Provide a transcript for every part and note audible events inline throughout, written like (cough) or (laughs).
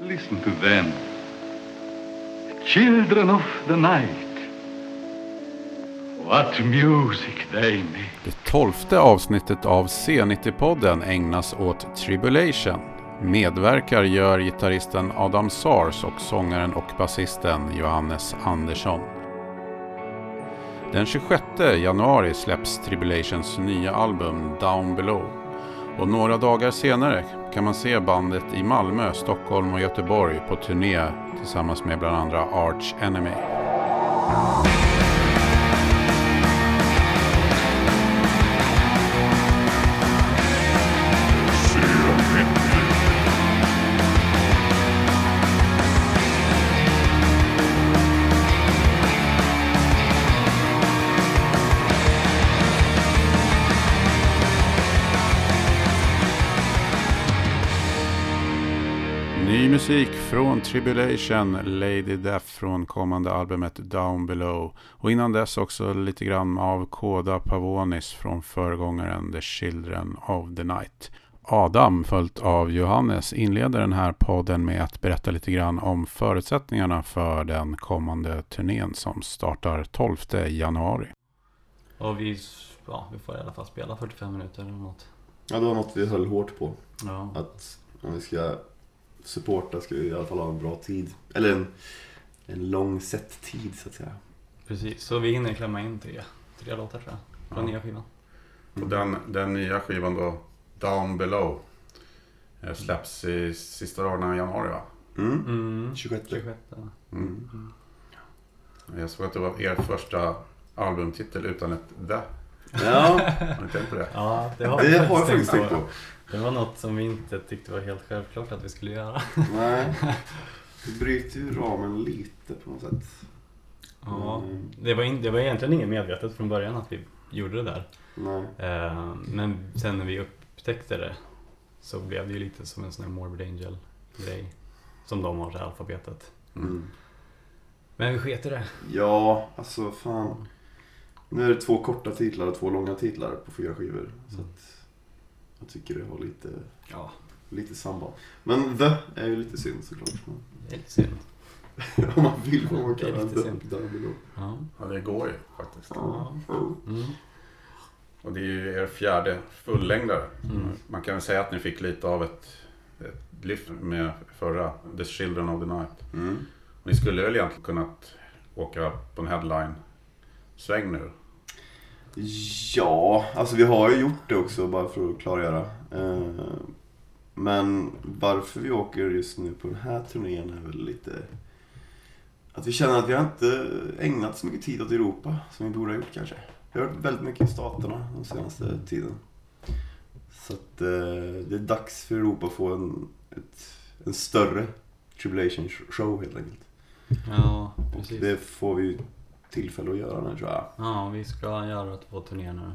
Listen to them. Children of the night. What music they make. Det tolfte avsnittet av C90-podden ägnas åt Tribulation. Medverkar gör gitarristen Adam Sars och sångaren och basisten Johannes Andersson. Den 26 januari släpps Tribulations nya album Down Below. Och några dagar senare kan man se bandet i Malmö, Stockholm och Göteborg på turné tillsammans med bland andra Arch Enemy. Musik från Tribulation, Lady Death från kommande albumet Down Below. Och innan dess också lite grann av Koda Pavonis från föregångaren The Children of the Night. Adam, följt av Johannes, inleder den här podden med att berätta lite grann om förutsättningarna för den kommande turnén som startar 12 januari. Och vi, ja, vi får i alla fall spela 45 minuter eller något. Ja, det var något vi höll hårt på. Ja. Att om vi ska supporta ska i alla fall ha en bra tid. Eller en, en lång set tid så att säga. Precis, så vi hinner klämma in tre, tre låtar tror jag. Från Ja. nya skivan. Och den, den nya skivan då, Down Below, eh, släpps i sista dagarna i januari va? Mm. Mm. 26. 26. Mm. Jag såg att det var er första albumtitel utan ett the. Ja, Har ni tänkt på det? Ja, det har det har jag faktiskt tänkt på. Det var något som vi inte tyckte var helt självklart att vi skulle göra. Nej. (laughs) Det bryter ju ramen lite på något sätt. Ja, Mm. det var, in, det var egentligen inget medvetet från början att vi gjorde det där. Nej. Eh, men sen när vi upptäckte det så blev det ju lite som en sån här Morbid Angel-grej. Som de har, här alfabetet. Mm. Men vi sket i det. Ja, alltså fan. Nu är det två korta titlar och två långa titlar på fyra skivor. Så att jag tycker det har lite, Ja, lite samband. Men The är ju lite synd såklart. det är lite synd. (laughs) Om man vill får man Det kalla. Down Below. Ja. Ja, det går ju faktiskt. Ja. Mm. Och det är ju er fjärde fullängdare. Mm. Man kan väl säga att ni fick lite av ett, ett lyft med förra, The Children of the Night. Mm. Ni skulle väl egentligen kunnat åka på en headline-sväng nu? Ja, alltså vi har ju gjort det också bara för att klargöra. Eh, Men varför vi åker just nu på den här turnén är väl lite att vi känner att vi har inte ägnat så mycket tid åt Europa som vi borde ha gjort kanske. Vi har varit väldigt mycket i Staterna den senaste tiden. Så att eh, det är dags för Europa att få en, ett, en större Tribulation show helt enkelt. Ja, Och precis. det får vi tillfälle att göra nu tror jag. Ja, vi ska göra två turnéer nu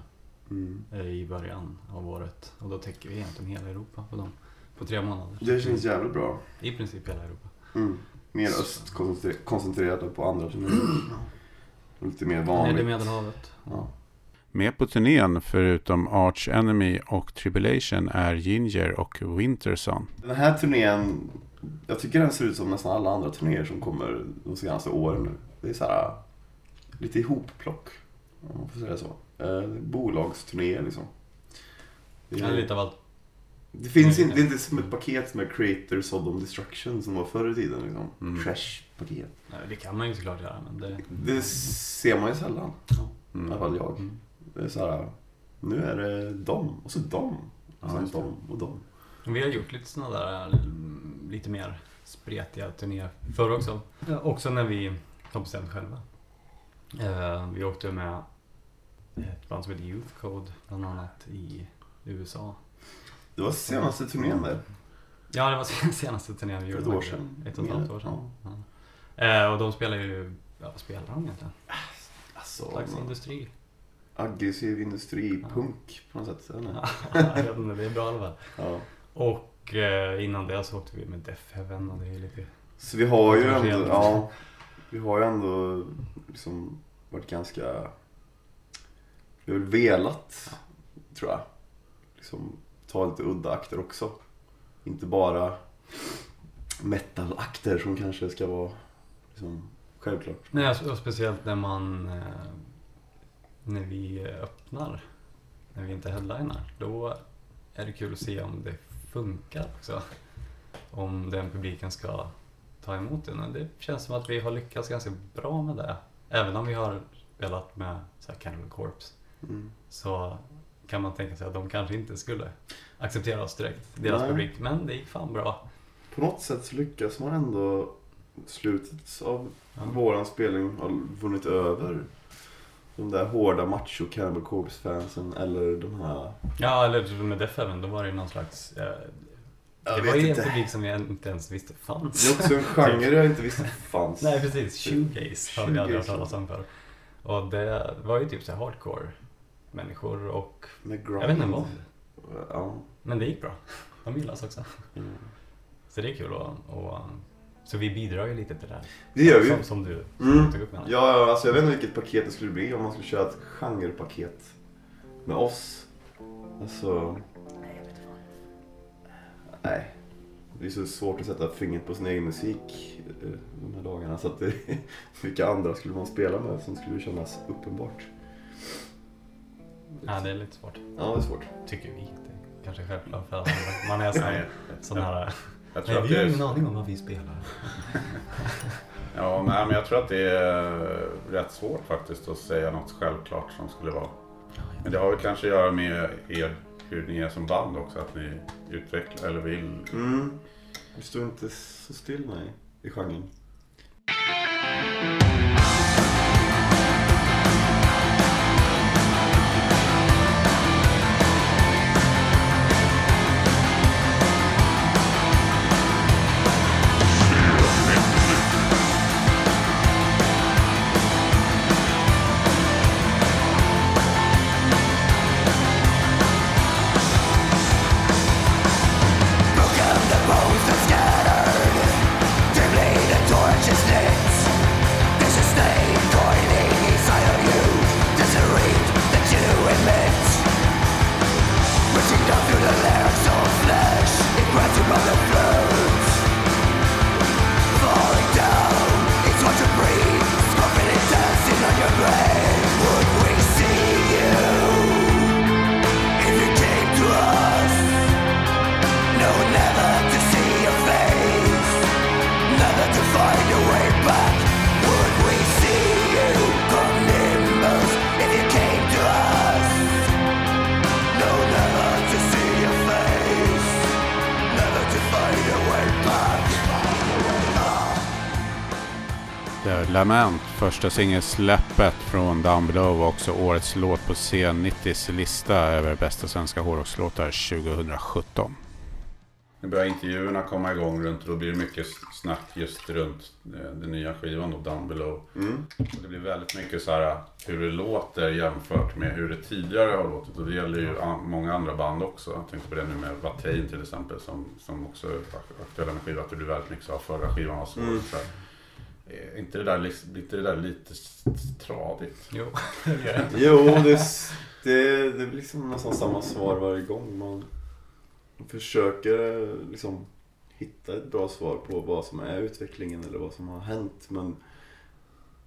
Mm. eh, i början av året. Och då täcker vi egentligen hela Europa på dem. På tre månader. Det känns jävligt bra. I princip hela Europa. Mm. Mer öst koncentre- koncentrerade på andra turnéer. Och Lite mer Nere i vanligt. Medelhavet. Ja. Med på turnén, förutom Arch Enemy och Tribulation, är Ginger och Winterson. Den här turnén, jag tycker den ser ut som nästan alla andra turnéer som kommer de senaste åren nu. Det är så här lite ihopplock, om man får säga så. Eh, bolagsturnéer liksom. Det, Ja, är, lite av allt. det finns inte, det är inte som ett paket med Creators of the Destruction som var förr i tiden. Liksom. Mm. Trash-paket. Nej, det kan man ju såklart göra, men det... Det ser man ju sällan. I alla Mm. fall jag. Mm. Det är så här, nu är det dem och så dem. Och Ja, sen det. dem och dem. Vi har gjort lite sådana där mm, lite mer spretiga turnéer förr också. Ja, också när vi har bestämt själva. Eh, vi åkte med ett band som heter Youth Code bland annat i USA. Det var senaste turnén där. Ja, det var (laughs) senaste turnén vi gjorde. ett år sedan. Ett och ett halvt år sedan. Ja. Eh, och de spelar ju, ja vad spelar de egentligen? Alltså, Slags industri. aggressiv industri, punk på något sätt. (laughs) Ja, jag vet inte, det är bra i alla fall. Ja. Och eh, innan det så åkte vi med Def Heaven och det är lite... Så vi har ju ändå, ja, vi har ju ändå liksom varit ganska, vi har väl velat, tror jag, liksom ta lite udda akter också. Inte bara metal-akter som kanske ska vara liksom, självklart. Nej, alltså, och speciellt när man... Eh, när vi öppnar, när vi inte headlinar, då är det kul att se om det funkar också. Om den publiken ska ta emot den. Och det känns som att vi har lyckats ganska bra med det. Även om vi har spelat med så här Cannibal Corpse Mm. så kan man tänka sig att de kanske inte skulle acceptera oss direkt, deras Nej. publik. Men det gick fan bra. På något sätt så lyckas man ändå slutet av Ja. våran spelning har vunnit över de där hårda macho Cannibal Corpse-fansen eller de här... Ja, eller med Def Heaven, då var det ju någon slags... Eh, Jag det var ju inte. en publik som jag inte ens visste Det fanns. är också en genre jag inte visste (laughs) fanns. Nej, precis. Shoegaze hade vi aldrig hört talas om förr. Och det var ju typ så här hardcore människor och Med jag vet inte vad. Ja. Men det gick bra. De gillas också. Mm. Så det är kul och, och Så vi bidrar ju lite till det här. Det gör vi. Som, som du Mm. tog upp med. Ja, ja, alltså jag vet inte vilket paket det skulle bli om man skulle köra ett genrepaket med oss. Alltså... Nej. Det är så svårt att sätta fingret på sin egen musik eh, de här dagarna. Så att det, (laughs) vilka andra skulle man spela med som skulle kännas uppenbart? Ja, det är lite svårt. Ja, det är svårt. Tycker vi. Det är kanske självklart för alla. Man är sån, sån här... Jag tror Nej, vi det har är, ingen aning om vad vi spelar. (laughs) ja, nej, men jag tror att det är rätt svårt faktiskt att säga något självklart som skulle vara. Men det har väl kanske att göra med er, hur ni är som band också. Att ni utvecklar eller vill. Mm. Vi står inte så still, nej, i genren. Lament, första singelsläppet från Down Below var också årets låt på C90s lista över bästa svenska hårdrockslåtar 2017. Nu börjar intervjuerna komma igång runt och då blir det mycket snack just runt eh, den nya skivan då, Down Below. Mm. Och det blir väldigt mycket så här hur det låter jämfört med hur det tidigare har låtit. Och det gäller ju många andra band också. Jag tänkte på det nu med Watain till exempel som, som också är ak- aktuella med skivan. Att det blir väldigt mycket så här, förra skivan var så. Mm. så här, är inte det där, inte det där lite tradigt? Jo, (laughs) det. Jo, det, det, det blir liksom nästan samma svar varje gång. Man försöker liksom hitta ett bra svar på vad som är utvecklingen eller vad som har hänt. Men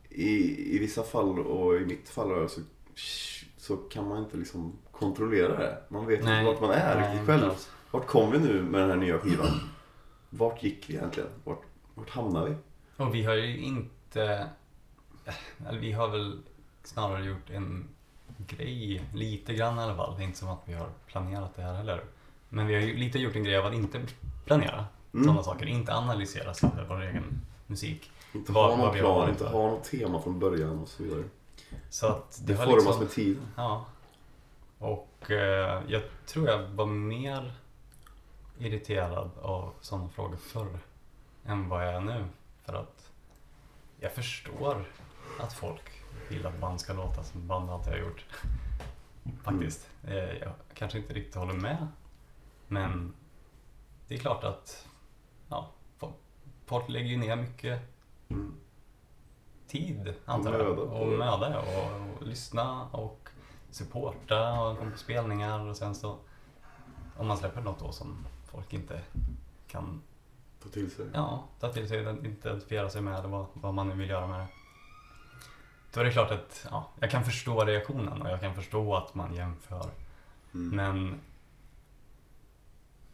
i, i vissa fall och i mitt fall så, så kan man inte liksom kontrollera det. Man vet Nej. inte vart man är Nej, riktigt själv. Vart kom vi nu med den här nya skivan? Vart gick vi egentligen? Vart, vart hamnar vi? Och vi har ju inte... Eller vi har väl snarare gjort en grej, lite grann i alla fall. Det är inte som att vi har planerat det här heller. Men vi har ju lite gjort en grej av att inte planera Mm. sådana saker. Inte analysera här, vår egen musik. Inte ha någon plan, inte ha något tema från början och så vidare. Så att det, Det formas liksom... med tiden. Ja. Och eh, jag tror jag var mer irriterad av sådana frågor förr än vad jag är nu. För att jag förstår att folk vill att band ska låta som band alltid har gjort. Faktiskt. Eh, jag kanske inte riktigt håller med. Men det är klart att ja, fo- folk lägger ju ner mycket Mm. tid, antar jag. möda Och möda och, och lyssna och supporta och komma på spelningar och sen så om man släpper något då som folk inte kan Ta till sig. Ja, ta till sig, identifiera sig med vad, vad man nu vill göra med det. Då är det klart att ja, jag kan förstå reaktionen och jag kan förstå att man jämför. Mm. Men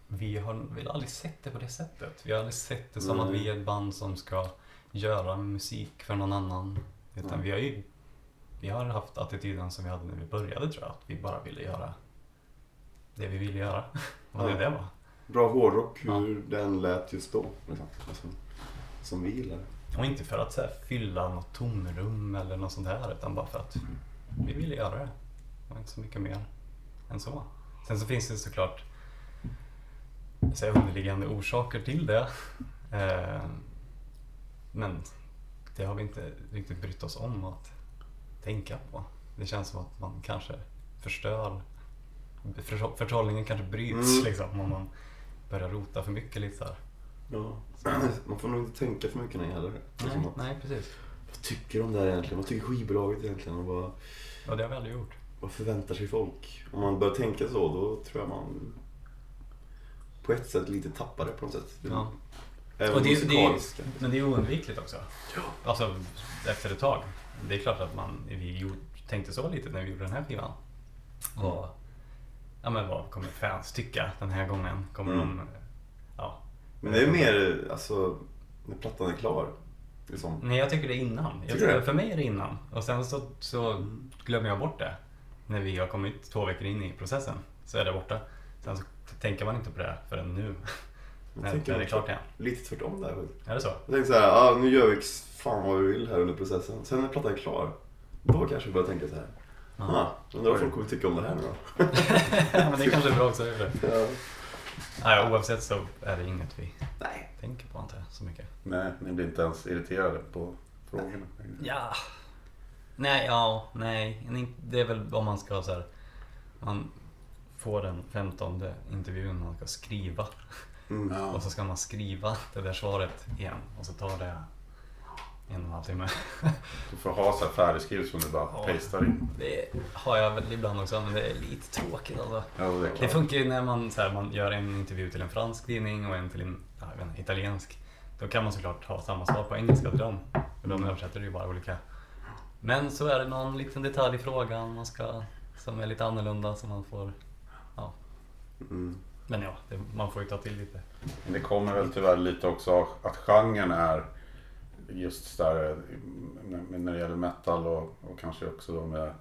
vi har väl aldrig sett det på det sättet. Vi har aldrig sett det som Nej. att vi är ett band som ska göra musik för någon annan. Utan Nej. vi har ju vi har haft attityden som vi hade när vi började tror jag. Att vi bara ville göra det vi ville göra. Vad det, det var. Bra hårdrock, hur den lät just då. Liksom. Alltså, som vi gillar. Och inte för att så här, fylla något tomrum eller något sånt här. Utan bara för att vi ville göra det. Det var inte så mycket mer än så. Sen så finns det såklart så här, underliggande orsaker till det. Eh, men det har vi inte riktigt brytt oss om att tänka på. Det känns som att man kanske förstör för- Förtrollningen kanske bryts Mm. liksom om man börjar rota för mycket lite så här. Ja. (clears throat) Man får nog inte tänka för mycket nej heller. Nej, Liksom nej, precis. Vad tycker de där egentligen? Vad tycker skivbolaget egentligen? Och vad, Och det har vi aldrig gjort. vad förväntar sig folk? Om man börjar tänka så, då tror jag man på ett sätt lite tappar det på något sätt. Ja. Även Och det- det- musikaliskt. Men det är oundvikligt också. Alltså efter ett tag. Det är klart att man, vi tänkte så lite när vi gjorde den här skivan. Och, ja men vad kommer fans tycka den här gången? Kommer Mm. de, ja. Men det är mer, alltså, när plattan är klar. Liksom. Nej jag tycker det är innan. Jag Tycker du? för mig är det innan. Och sen så, så glömmer jag bort det. När vi har kommit två veckor in i processen så är det borta. Sen så tänker man inte på det förrän nu. Jag (laughs) när, tänker när det är klart igen. Lite tvärtom där. Är det så? Jag tänkte såhär, ah, nu gör vi fan vad vi vill här under processen. Sen när plattan är klar, då kanske vi börjar tänka så här. Ah, undrar vad folk kommer tycka om det här nu då? (laughs) ja, men det kanske är bra också. Ja. Ja. Nej, oavsett så är det inget vi Nej. tänker på inte så mycket. Nej, ni blir inte ens irriterade på frågorna. Ja. Nej, ja, nej. Det är väl om man ska så här, Man får den femtonde intervjun man ska skriva. Mm. Ja. Och så ska man skriva det där svaret igen. Och så tar det en och en halv timme. Du får ha så här färdigskrivet som du bara Ja. pastar in. Det har jag väl ibland också, men det är lite tråkigt alltså. Ja, det Det funkar ju när man, så här, man gör en intervju till en fransk tidning och en till en ja, inte, italiensk. Då kan man såklart ha samma svar på engelska till dem. För de översätter det ju bara olika. Men så är det någon liten detalj i frågan man ska, som är lite annorlunda som man får... Mm. Men ja, det, man får ju ta till lite. Men det kommer väl tyvärr lite också att genren är just där med- när det gäller metal och, och kanske också då med,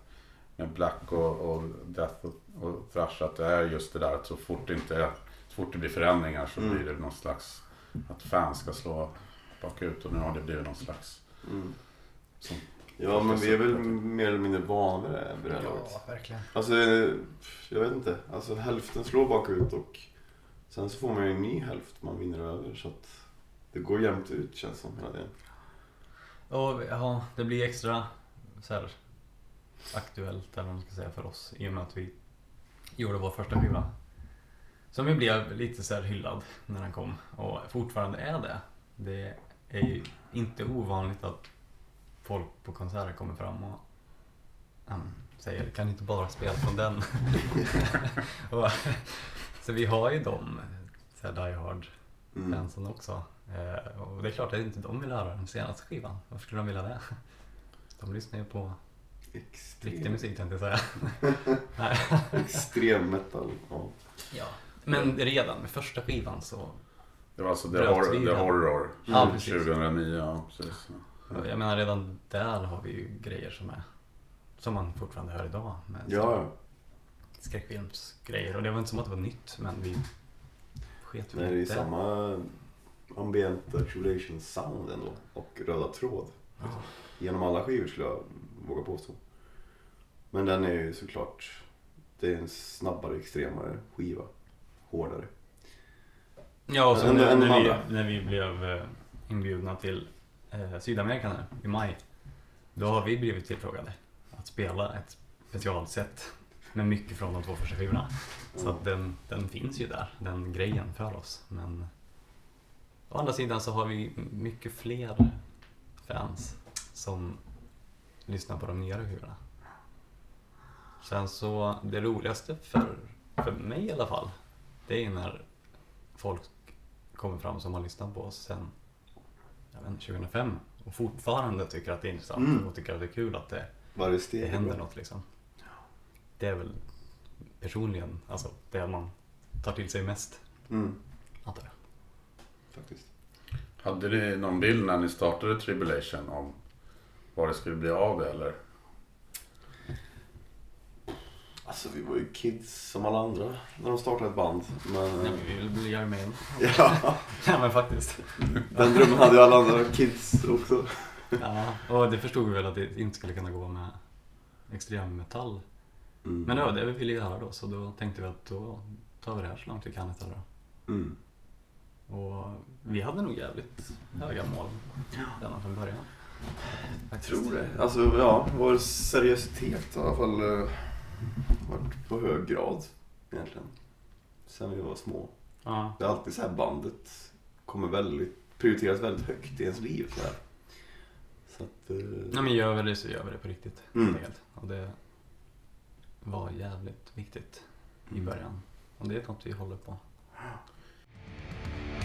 med black och, och death och, och thrash att det är just det där att så fort det, inte så fort det blir förändringar så Mm. blir det någon slags att fans ska slå bakut och nu har det blivit någon slags Mm. som, Ja, men vi är väl mer eller mindre vana vid det det här laget. verkligen. Alltså, jag vet inte. Alltså hälften slår bakut och sen så får man ju en ny hälft man vinner över. Så att det går jämnt ut känns som hela tiden. Och ja, det blir extra så här, aktuellt eller vad man ska säga för oss i och med att vi gjorde vår första skiva. Som ju blev lite så här hyllad när den kom och fortfarande är det. Det är ju inte ovanligt att folk på konserter kommer fram och um, säger kan inte bara spela från den? (laughs) och, så vi har ju de så här die hard Mm. fansen också. Eh, och det är klart att inte de vill höra den senaste skivan. Varför skulle de vilja det? De lyssnar ju på riktig Extrem, musik tänkte jag säga. (laughs) Extrem metal. Ja. Ja. Men redan med första skivan så, det var alltså The, Bröt Hor- vi The? Horror Ja, mm, precis. 2009. Ja, precis. jag menar redan där har vi ju grejer som är som man fortfarande hör idag med Ja, skräckfilmsgrejer. Och det var inte som att det var nytt men vi sket Nej, det är väl i samma ambient articulation sound ändå. Och röda tråd. Ja. Genom alla skivor skulle jag våga påstå. Men den är ju såklart, det är en snabbare, extremare skiva. Hårdare. Ja, och så Än- när, när, vi, när vi blev eh, inbjudna till eh, Sydamerika nu, i maj. Då har vi blivit tillfrågade att spela ett specialsätt med mycket från de två första skivorna. Så att den, den finns ju där, den grejen för oss. Men å andra sidan så har vi mycket fler fans som lyssnar på de nyare skivorna. Sen så, det roligaste för, för mig i alla fall, det är när folk kommer fram som har lyssnat på oss sen jag vet inte, 2005 och fortfarande tycker att det är intressant Mm. och tycker att det är kul att det, Varje steg det händer något liksom. Det är väl personligen alltså, det man tar till sig mest, Mm, antar jag. Faktiskt. Hade ni någon bild när ni startade Tribulation om vad det skulle bli av det eller? Alltså vi var ju kids som alla andra när de startade ett band. Men, Nej, men vi vill bli Iron Maiden. (laughs) ja, Ja men faktiskt. den drömmen hade ju alla andra kids också. Ja, och det förstod vi väl att det inte skulle kunna gå med extrem metall. Mm. Men det var det vi ville göra då, så då tänkte vi att då tar vi det här så långt vi kan istället. Mm. Och vi hade nog jävligt höga mål redan från början. Jag tror det. Alltså ja, vår seriositet har i alla fall eh, varit på hög grad egentligen. Sen vi var små. Ja, Det är alltid så här bandet kommer väldigt, prioriteras väldigt högt i ens liv. Så, här. så att... eh, Nej, men gör vi det så gör vi det på riktigt. Mm. Och det var jävligt viktigt i Mm. början. Och det är något vi håller på.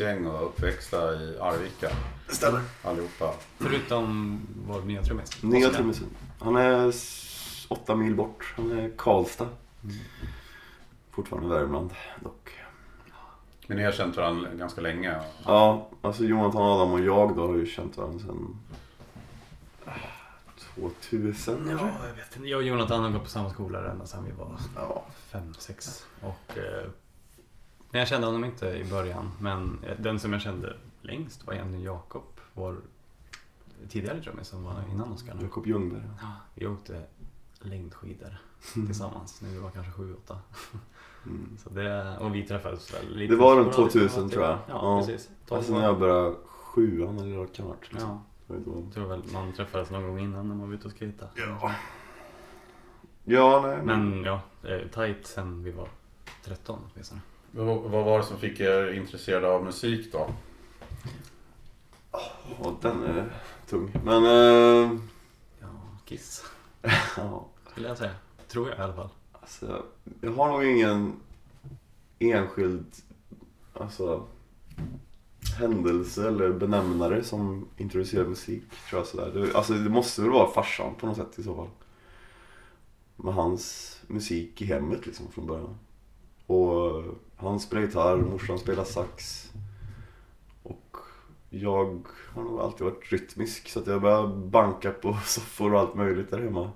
kompisgäng och uppväxta i Arvika Det stämmer. allihopa. Förutom vår nya trummis. Nya trummisen. Han är åtta mil bort. Han är Karlstad. Mm. Fortfarande Värmland dock. Men ni har känt varandra ganska länge. Ja, alltså Jonathan, Adam och jag då har ju känt varandra sedan ah, 2000 Ja, kanske? jag vet inte. Jag och Jonathan har gått på samma skola ända sedan vi var Ja. fem, sex. Och, eh, men jag kände honom inte i början. Men den som jag kände längst var egentligen Jakob. Vår tidigare trummis som var innan Oskar. Jakob Ljungberg. Ja, vi åkte längdskidor (laughs) tillsammans när vi var kanske sju, åtta. Mm. Så det, och vi träffades väl lite Det var runt sporadiskt. 2000 tror jag. Ja, Ja. precis. Alltså när jag började sjuan eller vad kan ha varit. liksom. Ja, jag tror väl man träffades någon gång innan när man var ute och skejtade. Ja. Ja, nej. Men ja, eh, tight sen vi var 13 åtminstone. Vad, var det som fick er intresserade av musik då? Ja, den är tung. Men, eh, Ja, Kiss (laughs) ja. skulle jag säga. Tror jag i alla fall. Alltså, jag har nog ingen enskild alltså, händelse eller benämnare som introducerar musik. Tror jag, sådär. Det, alltså, det måste väl vara farsan på något sätt i så fall. Med hans musik i hemmet liksom från början. Och han spelar gitarr, morsan spelar sax. Och jag har nog alltid varit rytmisk så att jag började banka på (laughs) soffor och allt möjligt där hemma.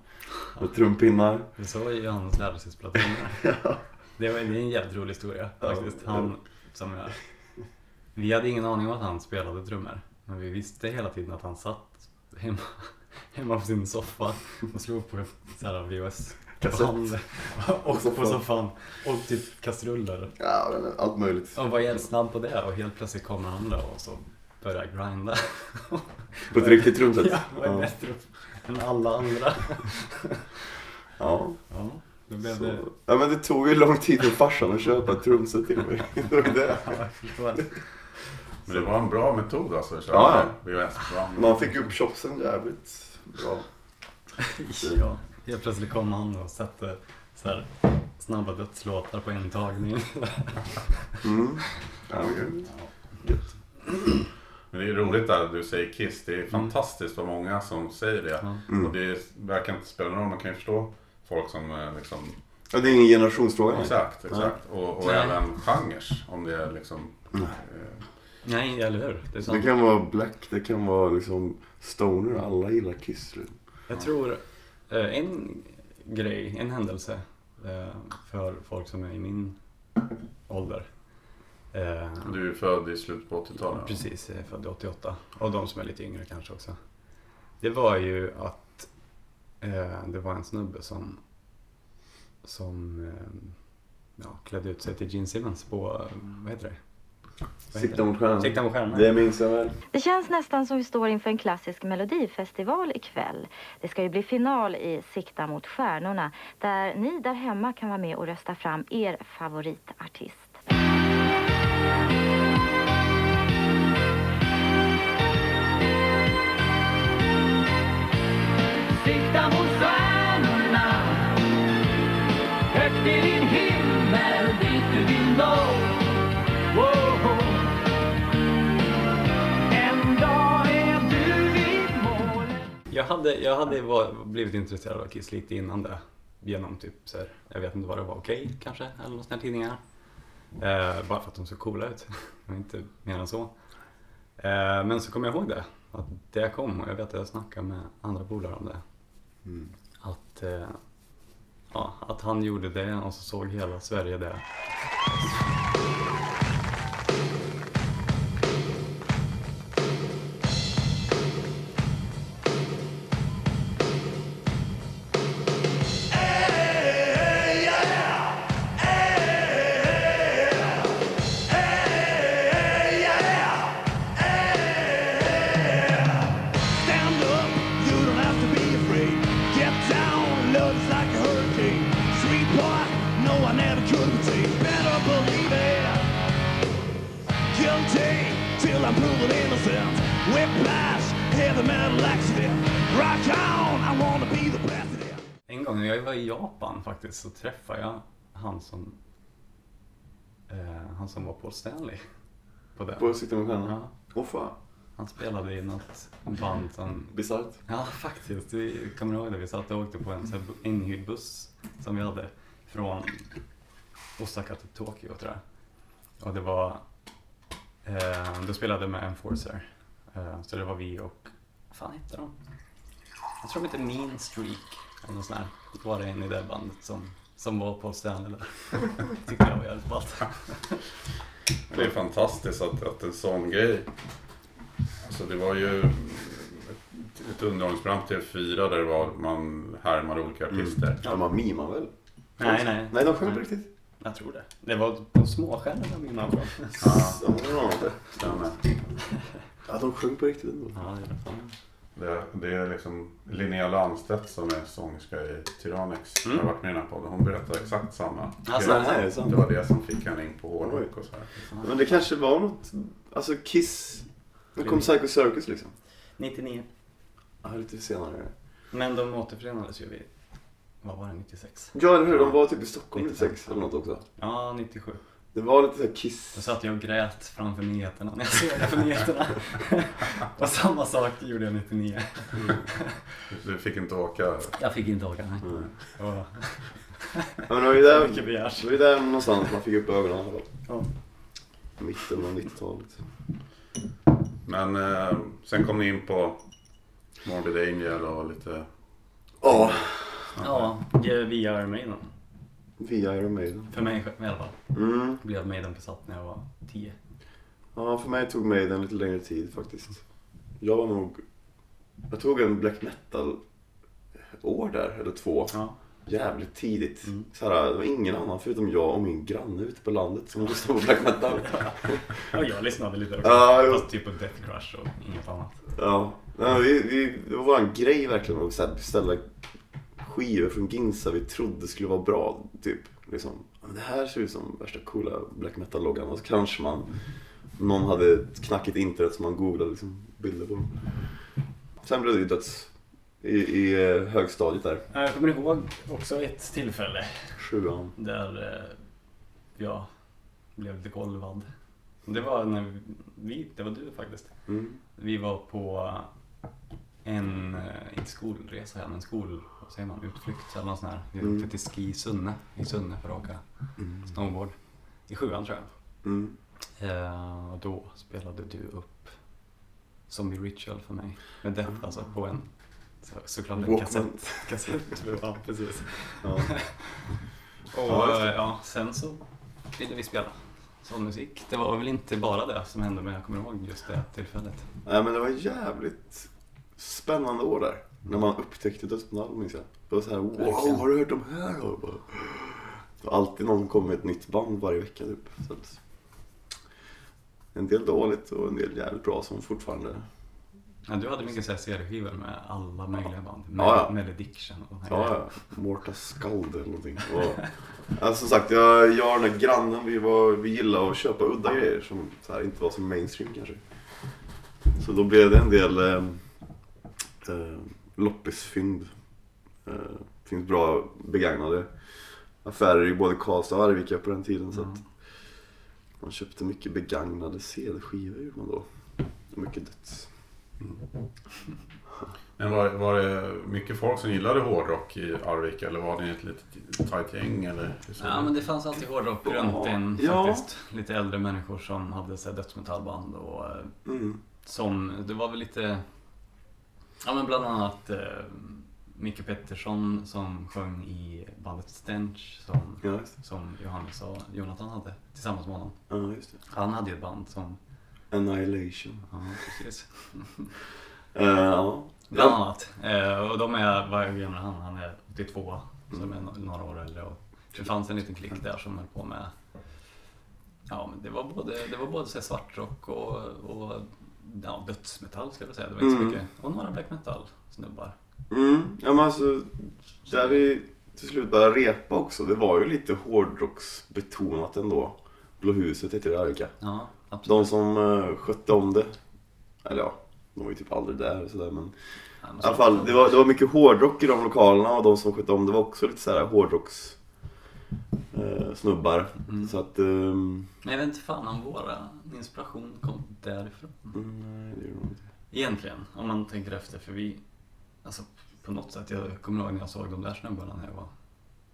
Med trumpinnar. Det är så Johannes lärde sig spela trummor. (laughs) Det var det är en jävligt rolig historia Ja, faktiskt. Han, som jag, vi hade ingen aning om att han spelade trummor. Men vi visste hela tiden att han satt hemma, (laughs) hemma på sin soffa och slog på VHS Kassett. band. Och så på soffan. Och typ kastruller. Ja, allt möjligt. Och var jävligt snabb på det och helt plötsligt kommer han då och så börjar grinda. (laughs) På ett riktigt trumset. Ja, var Ja. bättre än alla andra. (laughs) Ja. Ja, då blev Så. det... ja, men det tog ju lång tid för farsan att köpa ett trumset till mig. (laughs) Det var det. Ja. Men det var en bra metod alltså. att köra Ja, VHS-program. Man fick upp chopsen jävligt bra. Ja, helt plötsligt kom han och satte så här, snabba dödslåtar på en tagning. Mm. Ja, men gött. Men det är roligt att du säger Kiss. Det är fantastiskt vad många som säger det. Mm. Och det verkar inte spela någon roll. Man kan ju förstå folk som eh, liksom... Ja, det är ingen generationsfråga. Exakt, exakt. Och, och Nej. även genrer. Om det är liksom... Mm. eh, Nej, eller hur? Det är sant. Det kan vara black, det kan vara liksom Stoner, alla gillar Kiss. liksom. Jag tror en grej, en händelse eh, för folk som är i min ålder. Eh, Du är född i slutet på 80-talet. Precis, jag är född 88. Och de som är lite yngre kanske också. Det var ju att eh, det var en snubbe som, som eh, ja, klädde ut sig till Gene Simmons på, eh, vad heter det? Sikta mot stjärnan. Sikta mot stjärnan. Det minns jag väl. Det känns nästan som vi står inför en klassisk melodifestival ikväll. Det ska ju bli final i Sikta mot stjärnorna där ni där hemma kan vara med och rösta fram er favoritartist. Sikta mot stjärnorna Högt i din Jag hade, jag hade var, blivit intresserad av Kiss lite innan det. Genom typ så här, jag vet inte vad det var, Okej kanske? Eller någon sån här tidningar. Eh, bara för att de såg coola ut. (laughs) Inte mer än så. Eh, men så kom jag ihåg det. Att det kom och jag vet att jag snackade med andra polare om det. Mm. Att, eh, ja, att han gjorde det och så såg hela Sverige det. Gång när jag var i Japan faktiskt så träffade jag han som, eh, han som var Paul Stanley. På det. På Sikta mot stjärnan? Ja, Åh fan. han spelade i något band som Bisarrt. Ja, faktiskt. Vi kommer ihåg det. Vi satt och åkte på en sån här inhyrd buss som vi hade från Osaka till Tokyo, tror jag. Och det var... Eh, då spelade med Enforcer. Eh, så det var vi och... Vad fan hette de? Jag tror de hette Mean Streak. Sånt där. Då var det en i det bandet som, som var Paul Stanley där. Tyckte jag var jävligt ballt. Det är fantastiskt att, att en sån grej. Alltså det var ju ett, underhållningsprogram till TV4 där det var, man härmade olika artister. Ja, man mimar väl? Nej, nej. Nej, de sjöng på riktigt. Jag tror det. Det var på småskärmen mina från. Ja, stämmer. Ja, de sjöng på riktigt ändå. Ja, det är det. Det, det är liksom Linnea Landstedt som är sångerska i Tyrannex. Mm. har varit med i den här podden. Hon berättar exakt samma. Alltså, nej, är det sant? det var det som fick henne in på hårdrock och så här. Men det kanske var något, alltså Kiss. Nu kom Psycho Circus liksom. 99. Ja, lite senare. Men de återförenades ju vid, vad var det, 96? Ja, eller hur? De var typ i Stockholm 95. 96 eller något också. Ja, 97. Det var lite såhär Kiss. Då satt jag och grät framför nyheterna när jag (laughs) såg det på nyheterna. (laughs) och samma sak gjorde jag 99. Du fick inte åka. Jag fick inte åka, nej. Mm. Och, men det var ju där, mycket begärs. det var ju där någonstans man fick upp ögonen i alla fall. Ja. Mitten av 90-talet. Men eh, sen kom ni in på Morbid Angel och lite... Ja, Ja, via Maiden. Via Iron Maiden. För mig i alla fall. Mm. Jag blev Maiden besatt när jag var 10. Ja, för mig tog Maiden lite längre tid faktiskt. Jag var nog... Jag tog en black metal år där, eller två. Ja. Jävligt tidigt. Mm. Så här, det var ingen annan förutom jag och min granne ute på landet som lyssnade på black metal. (laughs) ja, jag lyssnade lite också. Ja. Fast typ på Death Crush och inget annat. Ja, Nej, vi, vi, det var våran grej verkligen att beställa skivor från Ginsa vi trodde skulle vara bra. Typ. Liksom, "Ja, men det här ser ut som värsta coola black metal-loggan. Och så kanske man, någon hade knackigt internet som man googlade liksom, bilder på. Sen blev det ju döds i, i eh, högstadiet där, Jag kommer ihåg också ett tillfälle sjuan. där eh, jag blev lite golvad. Det var när vi, det var du faktiskt. Mm. Vi var på en, eh, inte skolresa, men skol, vad säger man, utflykt eller något sånt här. Vi Mm. åkte till Ski Sunne, i Sunne för att åka snowboard. I sjuan tror jag. Mm. Eh, och då spelade du upp Zombie Ritual för mig. Med Death alltså på en så, såklart en kassett. kassett. Ja, precis. Ja. (laughs) Och Ja, ja, sen så ville vi spela sån musik. Det var väl inte bara det som hände men jag kommer ihåg just det tillfället. Nej men det var jävligt spännande år där. När man upptäckte dödsmetall minns jag. Det var så här, wow, har du hört de här då? Bara- Det var alltid någon som kom med ett nytt band varje vecka typ. Så att, en del dåligt och en del jävligt bra som fortfarande... Ja, du hade mycket CD-skivor med alla möjliga band. Ja, ja. Malediction och Ja, ja. Morta Skald eller någonting. Och, alltså, som sagt, jag, jag och den där grannen vi, var, vi gillade att köpa udda grejer som så här, inte var så mainstream kanske. Så då blev det en del eh, eh, loppisfynd. Eh, finns bra begagnade affärer i både Karlstad och Arvika på den tiden. Så Mm. att man köpte mycket begagnade CD-skivor gjorde man då. Mycket döds. Men var, var det mycket folk som gillade hårdrock i Arvika eller var ni ett litet tajt gäng? Eller Ja det men det fanns alltid hårdrock runt en Ja. faktiskt. Lite äldre människor som hade så här dödsmetallband och eh, Mm. som, det var väl lite, ja men bland annat eh, Micke Pettersson som sjöng i bandet Stench som, Ja, som Johannes och Jonathan hade tillsammans med honom. Ja, just det. Han hade ju ett band som, Annihilation. ja precis. (laughs) Eh, ja. Bland annat. Eh, och de är, vad är gammal han? Han är 82, som är no- några år äldre. Och det fanns en liten klick där som höll på med, ja men det var både, det var både så svartrock och, och ja, dödsmetall ska jag säga. Det var inte så Mm. mycket. Och några black metal snubbar. Mm, ja men alltså, där vi till slut började repa också, det var ju lite hårdrocksbetonat ändå. Blå huset heter det i Arvika. Ja, absolut. De som uh, skötte om det, eller ja, de var ju typ aldrig där och sådär men i alla så- fall, det var, det var mycket hårdrock i de lokalerna och de som skötte om det var också lite såhär hårdrocks eh, snubbar. Mm. Så att, Men jag vet inte fan om våra inspiration kom därifrån. mm, nej det gjorde de inte. Egentligen, om man tänker efter. För vi, alltså på något sätt, jag kommer ihåg när jag såg de där snubbarna när jag var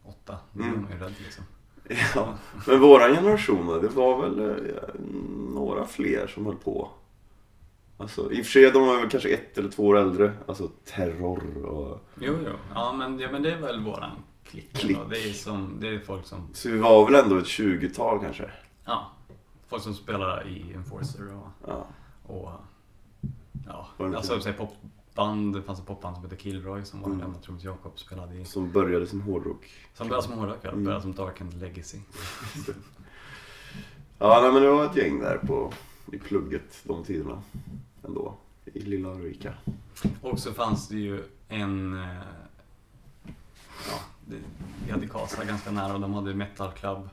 åtta. Då Mm. blev man ju rädd liksom. (laughs) Ja, men våran generation det var väl eh, några fler som höll på. Alltså, I och för sig, de var väl kanske ett eller två år äldre. Alltså terror och... Jo, jo. Ja, men, ja, men det är väl våran klick. Klick. Det är, som, det är folk som, Så vi var väl ändå ett 20-tal kanske. ja, folk som spelar i Enforcer och, Ja. och ja, alltså inte- säg popband. Det fanns ett popband som hette Killroy som var Mm. gamla trummis Jakob spelade i. Som började som hårdrock. Som började som hårdrockare, Mm. började som Dark and Legacy. (laughs) Ja, nej, men det var ett gäng där på, i plugget de tiderna. Ändå. I lilla Arvika. Och så fanns det ju en... eh, Ja, vi hade Karlstad ganska nära och de hade Metal Club.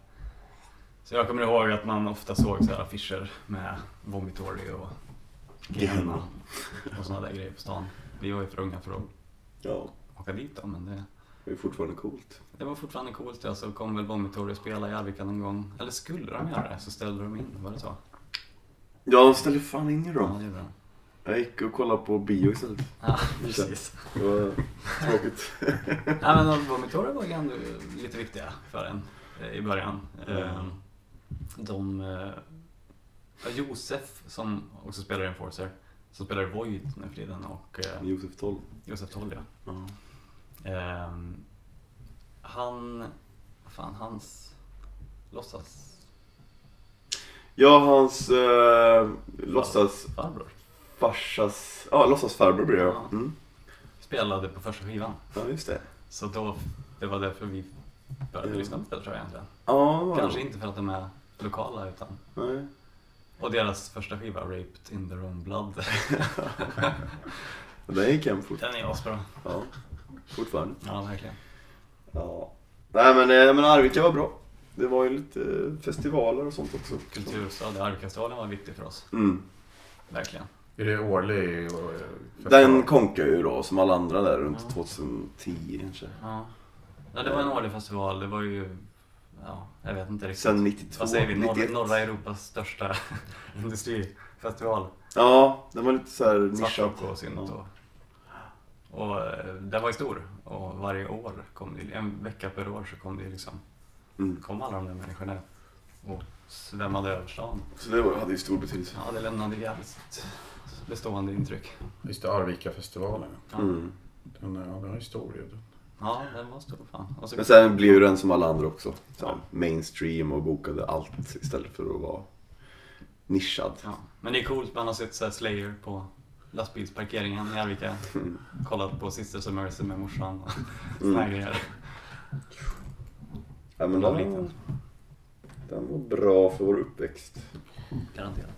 Så jag kommer ihåg att man ofta såg så här affischer med Vomitory och Gehenna och sådana där grejer på stan. Vi var ju för unga för att Ja, åka dit då, men det, det är fortfarande coolt. det var fortfarande coolt. Ja, så kom väl Vomitory spela i Arvika någon gång. Eller skulle de göra det så ställde de in, var det så? Ja, de ställde fan in i Ja, dem. det gjorde de. Jag gick och kollade på bio istället. Ja, precis. Det var tråkigt. (laughs) Ja, men Vomitory var ju ändå lite viktiga för en eh, i början. Mm. Eh, De... eh, Josef som också spelar i Enforcer, som spelar i Void nu för tiden och eh, Josef 12. Josef Toll ja. Ja. Ehm, han... Vad fan, hans... Låtsas... Ja, hans eh, låtsas Farbror farsas... Ja, låtsasfarbror blir det ja. Mm. spelade på första skivan. Ja, just det. Så då, det var därför vi började Ja. lyssna på det tror jag egentligen. Ja. Kanske inte för att de är lokala utan Nej. Och deras första skiva, Raped in their own blood. (laughs) Den gick hem fort. Den är asbra. Ja, fortfarande. Ja, verkligen. Ja. Nej men, eh, men Arvika var bra. Det var ju lite eh, festivaler och sånt också. Kulturstad, Arvkastivalen var viktig för oss. Mm. Verkligen. Är det årlig eh, festival? Den konkar ju då som alla andra där runt Ja. 2010 kanske. Ja. ja, det var en årlig festival. Det var ju, ja, jag vet inte riktigt. Sen 92, Vad säger vi? Norra, 91. norra Europas största (laughs) industrifestival. Ja, den var lite såhär nischad. Svartrock och synt Ja. och... Och eh, den var ju stor. Och varje år kom det, en vecka per år så kom det liksom, Mm. kom alla de där människorna och svämmade över stan. Så det var- hade ju stor betydelse. Ja, det lämnade jävligt bestående intryck. Just det, Arvika-festivalen. Ja, Mm. Den, ja, den har historia. den. ja den var stor fan. Och så, Men sen blev ju den som alla andra också. Så här, mainstream och bokade allt istället för att vara nischad. ja. Men det är coolt, man har sett så här Slayer på lastbilsparkeringen i Arvika. Kollat på Sisters of Mercy med morsan och såna här grejer. Ja, men den, den var bra för vår uppväxt. Garanterat.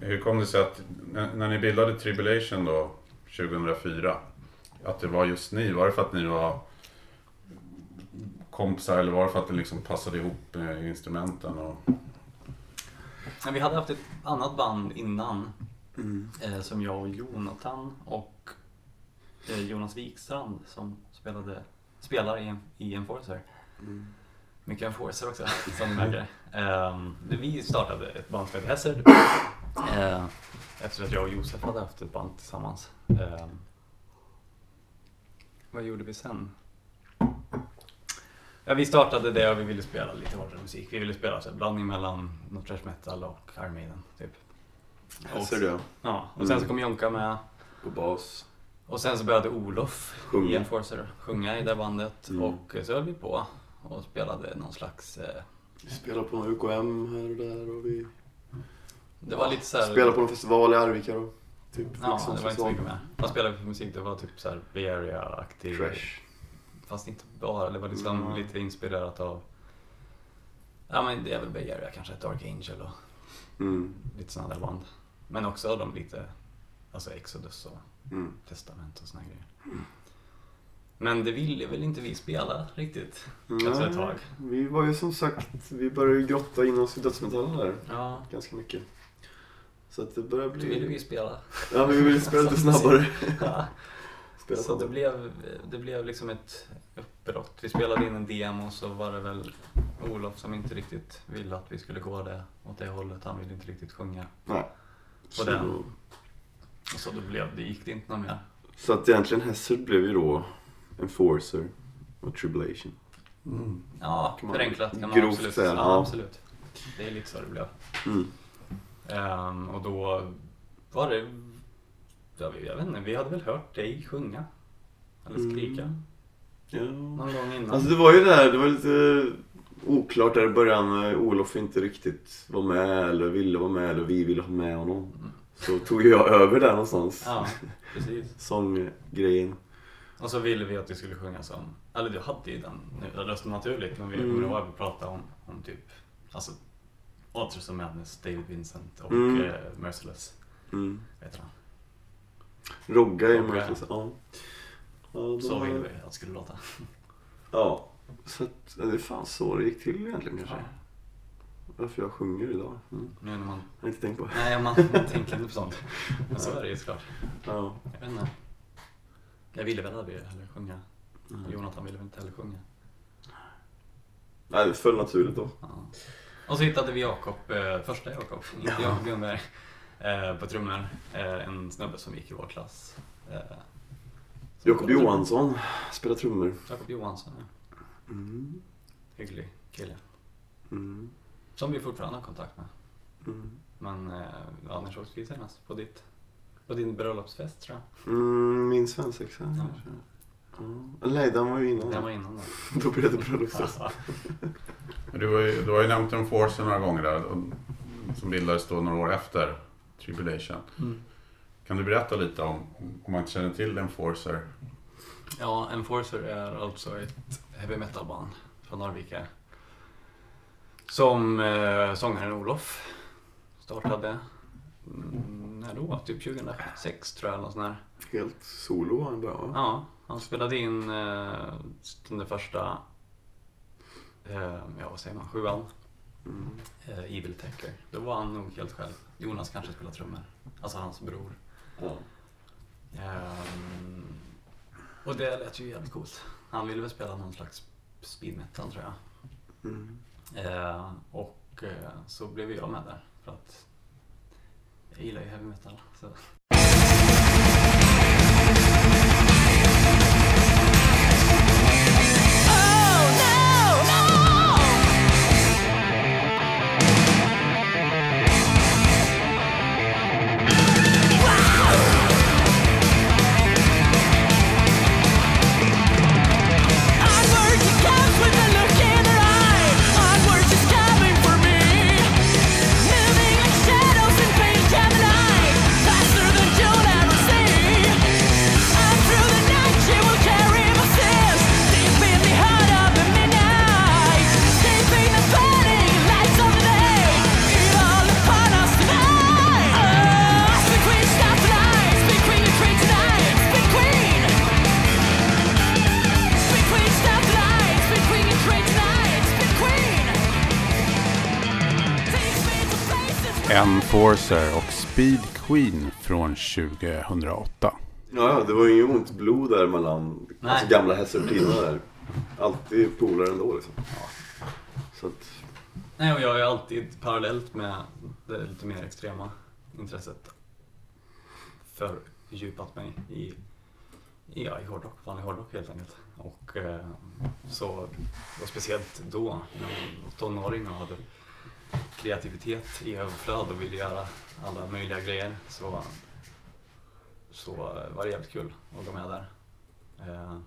Hur kom det sig att när, ni bildade Tribulation då 2004 att det var just ni? Var det för att ni var kompisar eller var det för att det liksom passade ihop med instrumenten? Och... Vi hade haft ett annat band innan Mm. eh, som jag och Jonathan och eh, Jonas Wikstrand som spelade, spelar i, i Enforcer. Mm. Mycket Enforcer också, som ni märker. (laughs) Ehm, vi startade ett band som heter Hazard eh, efter att jag och Josef hade haft ett band tillsammans. Ehm, vad gjorde vi sen? Ja, vi startade det och vi ville spela lite hårdare musik. Vi ville spela här, blandning mellan något thrash metal och Iron Maiden, typ. Här ser du Ja, och sen så kom Jonka med. på bas. Och sen så började Olof Sjunga. Enforcer sjunga i det bandet. Mm. Och så höll vi på och spelade någon slags... Eh, Vi spelar på UKM här och där och vi det var lite så här, spelar på någon festival i Arvika då. Typ Ja, Fixons det var inte så mycket med. Vad spelade vi för musik? Det var typ så här Bay Area-aktig. Trash. Fast inte bara, det var liksom Mm. lite inspirerat av... Ja men det är väl Bay Area kanske, Dark Angel och Mm. lite sådana där band. Men också de lite, alltså Exodus och Mm. Testament och såna grejer. Men det ville väl inte vi spela riktigt efter ett Nej, tag. Vi var ju som sagt, vi började ju grotta in oss i dödsmetallen där Ja, ganska mycket. Så att det börjar då ville vi bli... spela. Ja, men vi ville spela lite (laughs) snabbare. (laughs) Ja. (laughs) Spela Så det blev, det blev liksom ett uppbrott. Vi spelade in en demo så var det väl Olof som inte riktigt ville att vi skulle gå det, åt det hållet. Han ville inte riktigt sjunga. Nej. På Så, den. Och så då blev det, gick det inte något mer. så att egentligen Hazard blev ju då Enforcer och Tribulation. Mm. Ja, Kan man förenklat kan man grovt absolut säga, ja. absolut. Det är lite så det blev. Mm. Ehm, och då var det, jag vet, jag vet inte, vi hade väl hört dig sjunga. Eller skrika. Mm. Ja. Någon gång innan. Alltså det var ju där, det var lite oklart där i början. när Olof inte riktigt var med eller ville vara med eller vi ville ha med honom. Så tog jag över där någonstans. Ja, precis. (laughs) Sånggrejen. Och så ville vi att vi skulle sjunga som, eller du hade ju den rösten naturligt, men vi Mm. kommer ihåg att vi pratade om, om typ, alltså Authors of Madness, David Vincent och Mm. eh, Merciless, Mm. vet han. Rogga är märkligt. Ja. Ja, Så ville vi att det skulle låta. (laughs) Ja. Så att, det är fan så det gick till egentligen kanske. Ja. Varför jag sjunger idag. Mm. Nu när man, Jag har inte tänkt på det. nej man, man tänker inte på sånt. Men (laughs) så är det ju såklart. Ja. Jag vet inte. Jag ville väl aldrig heller sjunga. Mm. Jonathan ville väl inte heller sjunga. Nej, det föll naturligt då. Ja. Och så hittade vi Jakob, eh, första Jakob, inte Ja. Jakob Ljungberg, eh, på trummor. Eh, en snubbe som gick i vår klass. Eh, Jakob Johansson spelar trummor. Jakob Johansson, ja. Mm. Hygglig kille. Mm. Som vi fortfarande har kontakt med. Mm. Men eh, när sågs vi senast? På, ditt, på din bröllopsfest tror jag. Mm, min svensexa Ja. Ja. Nej, den var ju innan. Den var innan då. (laughs) Då blev det bröllopsfest. Du, har ju, du har ju nämnt en Force några gånger där. och- Som bildades då några år efter Tribulation. Mm. Kan du berätta lite om, om man inte känner till Enforcer? Ja, Enforcer är alltså ett heavy metal-band från Arvika. Som eh, sångaren Olof startade. Mm, när då? Typ 2006 tror jag. Eller något sånt där. Helt solo var han bara va? Ja, han spelade in eh, den första, eh, ja vad säger man, sjuan, Mm. eh, Evil Taker. Då var han nog helt själv. Jonas kanske spelade trummor, alltså hans bror. Ja. Ehm, och det lät ju jävligt coolt. Han ville väl spela någon slags speed metal tror jag. Mm. Eh, och eh, så blev jag med där för att jag gillar ju heavy metal. Så. Enforcer och Speed Queen från 2008. Ja, det var ju inget ont blod där mellan alltså, gamla hästar där. Alltid polare ändå liksom. Så att, Nej, och jag ju alltid parallellt med det lite mer extrema intresset fördjupat mig i, i, ja, i hårdrock, vanlig hårdrock helt enkelt. Och eh, så, och speciellt då, när jag var tonåring och hade kreativitet i överflöd och ville göra alla möjliga grejer så, så var det jävligt kul att gå med där. Eh,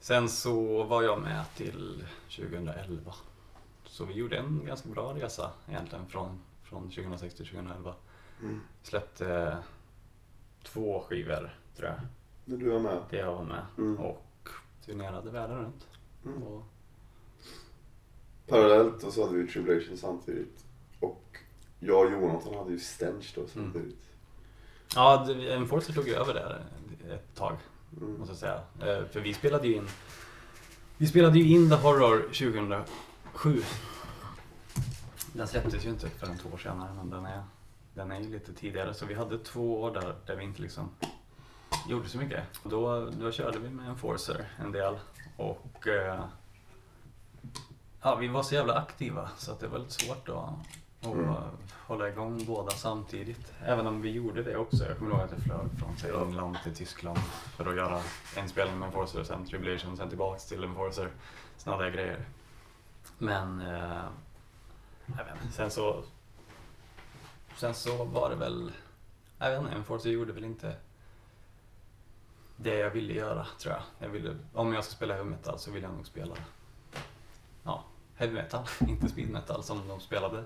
sen så var jag med till 2011 så vi gjorde en ganska bra resa egentligen från, från 2006 till 2011. mm. Släppte två skivor tror jag, När du var med. det jag var med. Mm. Och turnerade världen runt. Mm. Och, Parallellt och så hade vi Tribulation samtidigt. Och jag och Jonathan hade ju Stench då samtidigt. ja, det- Enforcer tog ju över där ett tag, Mm. måste jag säga. Eh, För vi spelade ju in Vi spelade ju in The Horror 2007. Den släpptes ju inte förrän två år senare, men den är, den är ju lite tidigare. Så vi hade två år där, där vi inte liksom gjorde så mycket. Då, då körde vi med Enforcer en del och eh, ja, vi var så jävla aktiva så att det var lite svårt att, att Mm. hålla igång båda samtidigt. Även om vi gjorde det också. Jag kommer ihåg att jag flög från Ja. England till Tyskland för att göra en spelning med Enforcer, sen Tribulation, sen tillbaks till Enforcer. Sådana där grejer. Men eh, jag vet inte, sen så Sen så var det väl Jag vet inte, Enforcer gjorde väl inte det jag ville göra tror jag. jag ville, om jag ska spela heavy metal så vill jag nog spela ja, heavy metal, (laughs) inte speed metal som de spelade.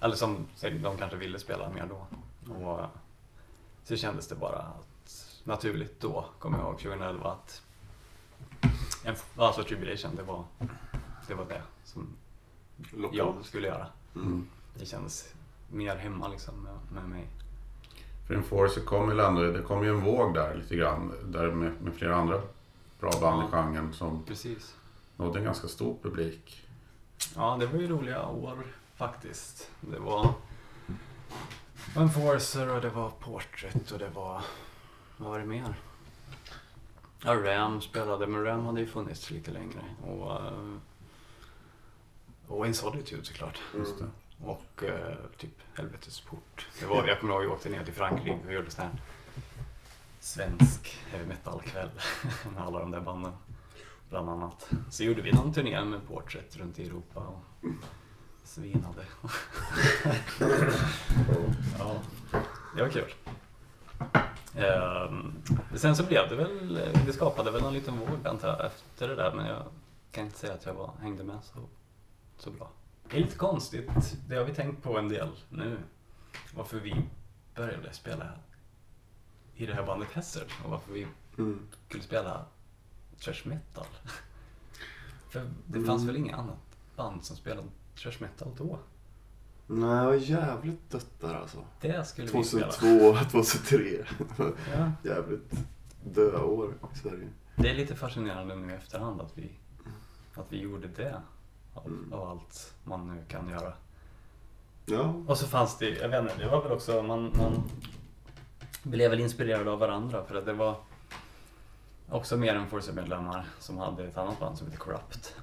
Eller som de kanske ville spela mer då. Och så kändes det bara att, naturligt då, kommer jag ihåg 2011, att en, alltså Tribulation, det var det, var det som jag skulle göra. Mm. Det kändes mer hemma liksom med, med mig. För Enforcer kom ju ändå, det kom ju en våg där lite grann. Där med, med flera andra bra band i Ja. genren som Precis. nådde en ganska stor publik. Ja, det var ju roliga år faktiskt. Det var Enforcer och det var Portrait och det var... Vad var det mer? Ja, Ram spelade, men Ram hade ju funnits lite längre. Och, eh, och In Solitude såklart. Det. Och eh, typ Helvetes port. Det var, jag kommer ihåg att vi åkte ner till Frankrike och gjorde sån här svensk heavy metal-kväll (laughs) med alla de där banden. Bland annat. Så gjorde vi någon turné med Portrait runt i Europa och svinade. (laughs) ja, det var kul. Ehm, sen så blev det väl, det skapade väl en liten våg antar jag efter det där men jag kan inte säga att jag var, hängde med så, så bra. Det är lite konstigt, det har vi tänkt på en del nu. Varför vi började spela i det här bandet Hesser och varför vi Mm. skulle spela thrash metal. (laughs) För det fanns Mm. väl inget annat band som spelade thrash metal då? Nej, jag var jävligt dött där alltså. Det skulle vi spela. 2002, 2003. (laughs) (laughs) Ja. jävligt döda år i Sverige. Det är lite fascinerande nu i efterhand att vi, att vi gjorde det. Av, Mm. av allt man nu kan göra. Ja. Och så fanns det, jag vet inte, det var väl också, man, man blev väl inspirerad av varandra för att det var också mer än Forza-medlemmar som hade ett annat band som heter Corrupt.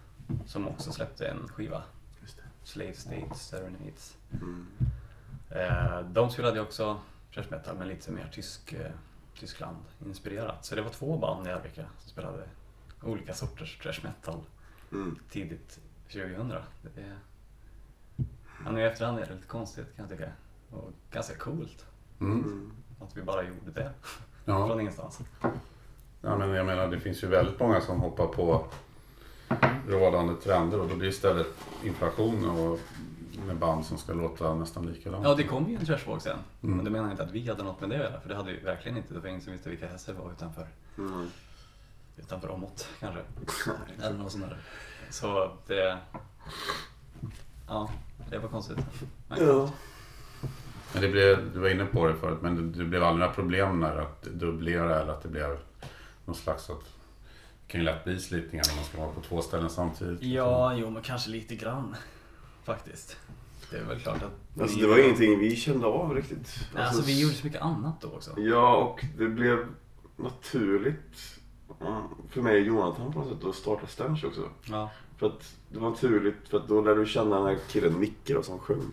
Som också släppte en skiva. Just det. Slave States Serenades. Mm. Eh, de spelade också thrash metal men lite mer tysk, eh, Tyskland inspirerat. Så det var två band i Arvika som spelade olika sorters thrash metal Mm. tidigt 2000. Det är, ja, nu i efterhand är det lite konstigt kan jag tycka. Och ganska coolt Mm. Mm. att vi bara gjorde det Ja. från ingenstans. Ja, men jag menar det finns ju väldigt många som hoppar på rådande trender och då blir det istället inflation och med band som ska låta nästan likadant. Ja, det kom ju en trashvåg sen. Mm. Men det menar jag inte att vi hade något med det att göra, för det hade vi verkligen inte. Det var ingen som visste vilka hästar det var utanför, Mm. utanför Åmot kanske. (laughs) Eller något sånt där. Så det... Ja, det var konstigt. Men, Ja. Men det blev, du var inne på det förut, men det, det blev aldrig några problem när att dubblera eller att det blev någon slags att det kan ju lätt bli slitningar när man ska vara på två ställen samtidigt. Ja, jo men kanske lite grann. (laughs) Faktiskt. Det är väl klart att... Alltså det var ingenting vi kände av riktigt. Nej, Alltså vi gjorde så mycket annat då också. Ja, och det blev naturligt mm, för mig och Jonathan på något sätt att starta Stench också. Ja. För att det var naturligt, för att då lärde du känna den här killen Micke då, som sjöng.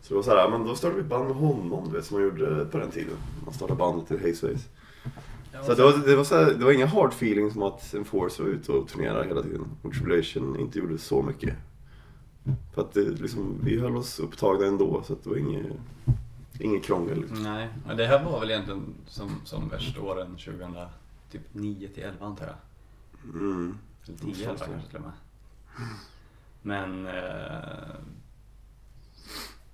Så det var så här, men då startade vi band med honom, du vet, som man gjorde på den tiden. Man startade bandet till Haze Face. Så det var, det, var så här, det var inga hard feelings som att Enforce var ute och turnerade hela tiden. Och Tribulation inte gjorde så mycket. För att det, liksom, vi höll oss upptagna ändå, så att det var inget, inget krångel. Liksom. Nej, men det här var väl egentligen som, som värst åren 2009 typ 9 till 11 antar jag. Mm. Eller 10 Det 11 känns så. kanske till och med. Men... Eh,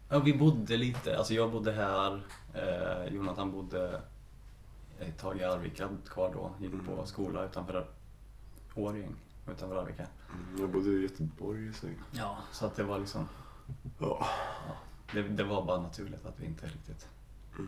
ja, vi bodde lite. Alltså jag bodde här. Eh, Jonathan bodde ett tag i Arvika kvar då. Gick på Mm. skola utanför Årjäng. Utanför Arvika. Mm, Jag bodde i Göteborg så. Ja, så att det var liksom... Ja. Det, det var bara naturligt att vi inte riktigt... Det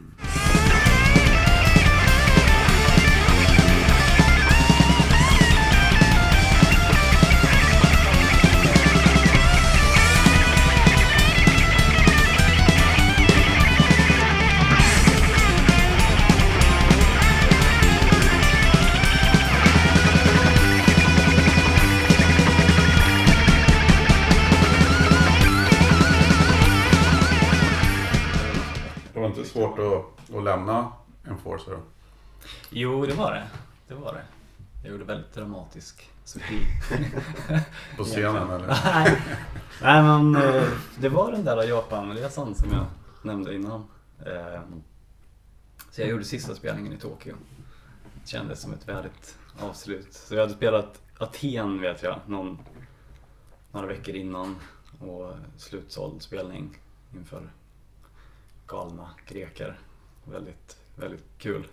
svårt att, att lämna Enforcer då? Jo, det var det. Det var det. Jag gjorde väldigt dramatisk sushi. (laughs) På scenen eller? (laughs) Nej, Nej men eh, det var den där Japanresan som jag nämnde innan. Eh, Så jag gjorde sista spelningen i Tokyo. Det kändes som ett värdigt avslut. Så jag hade spelat Aten vet jag, någon, några veckor innan. Och slutsåld spelning inför galna greker. Väldigt, väldigt kul.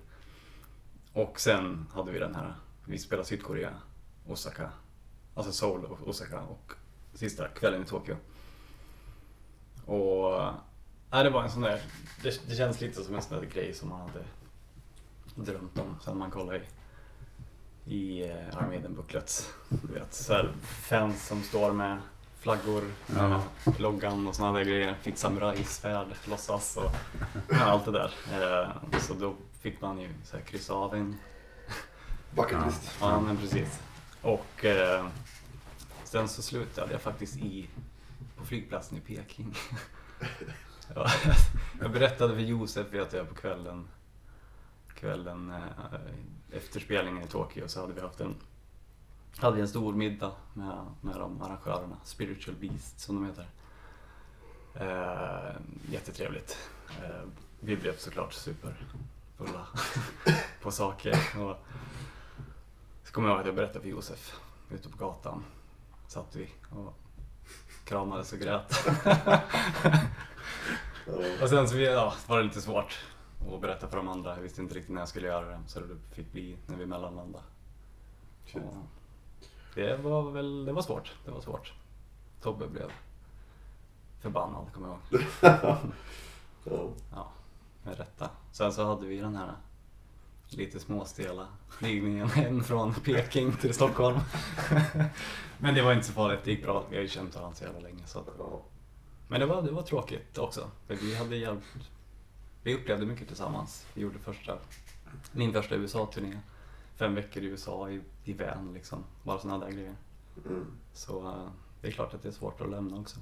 Och sen hade vi den här, vi spelade Sydkorea, Osaka, alltså Seoul och Osaka och sista kvällen i Tokyo. Och nej, det var en sån där, det, det känns lite som en sån där grej som man hade drömt om sen man kollade i, i eh, booklets. Du vet, så här fans som står med flaggor, Ja. loggan och såna där grejer. Fick samurajsvärd, låtsas och ja, allt det där. Eh, så då fick man ju så här, kryssa av en Bucket list. Ja, men precis. Och eh, sen så slutade jag faktiskt i, på flygplatsen i Peking. (laughs) ja, jag berättade för Josef vet jag på kvällen, kvällen eh, efter spelningen i Tokyo så hade vi haft en, hade vi en stor middag med, med de arrangörerna, Spiritual Beast som de heter. Eh, jättetrevligt. Eh, vi blev såklart superfulla (laughs) på saker. Och, så kommer jag ihåg att jag berättade för Josef ute på gatan. Satt vi och kramades och grät. (laughs) och sen så ja, var det lite svårt att berätta för de andra. Jag visste inte riktigt när jag skulle göra det. Så det fick bli när vi mellanlandade. Det var väl, det var svårt. Det var svårt. Tobbe blev förbannad kommer jag ihåg. (laughs) Ja. Ja, med rätta. Sen så hade vi den här lite småstela flygningen (laughs) hem från Peking till Stockholm. (laughs) Men det var inte så farligt, det gick bra. Vi har ju känt varandra så jävla länge. Så. Men det var, det var tråkigt också. För vi hade jävligt... Vi upplevde mycket tillsammans. Vi gjorde första, min första USA-turné. Fem veckor i USA i, i van liksom. Bara sådana där grejer. Mm. Så eh, det är klart att det är svårt att lämna också.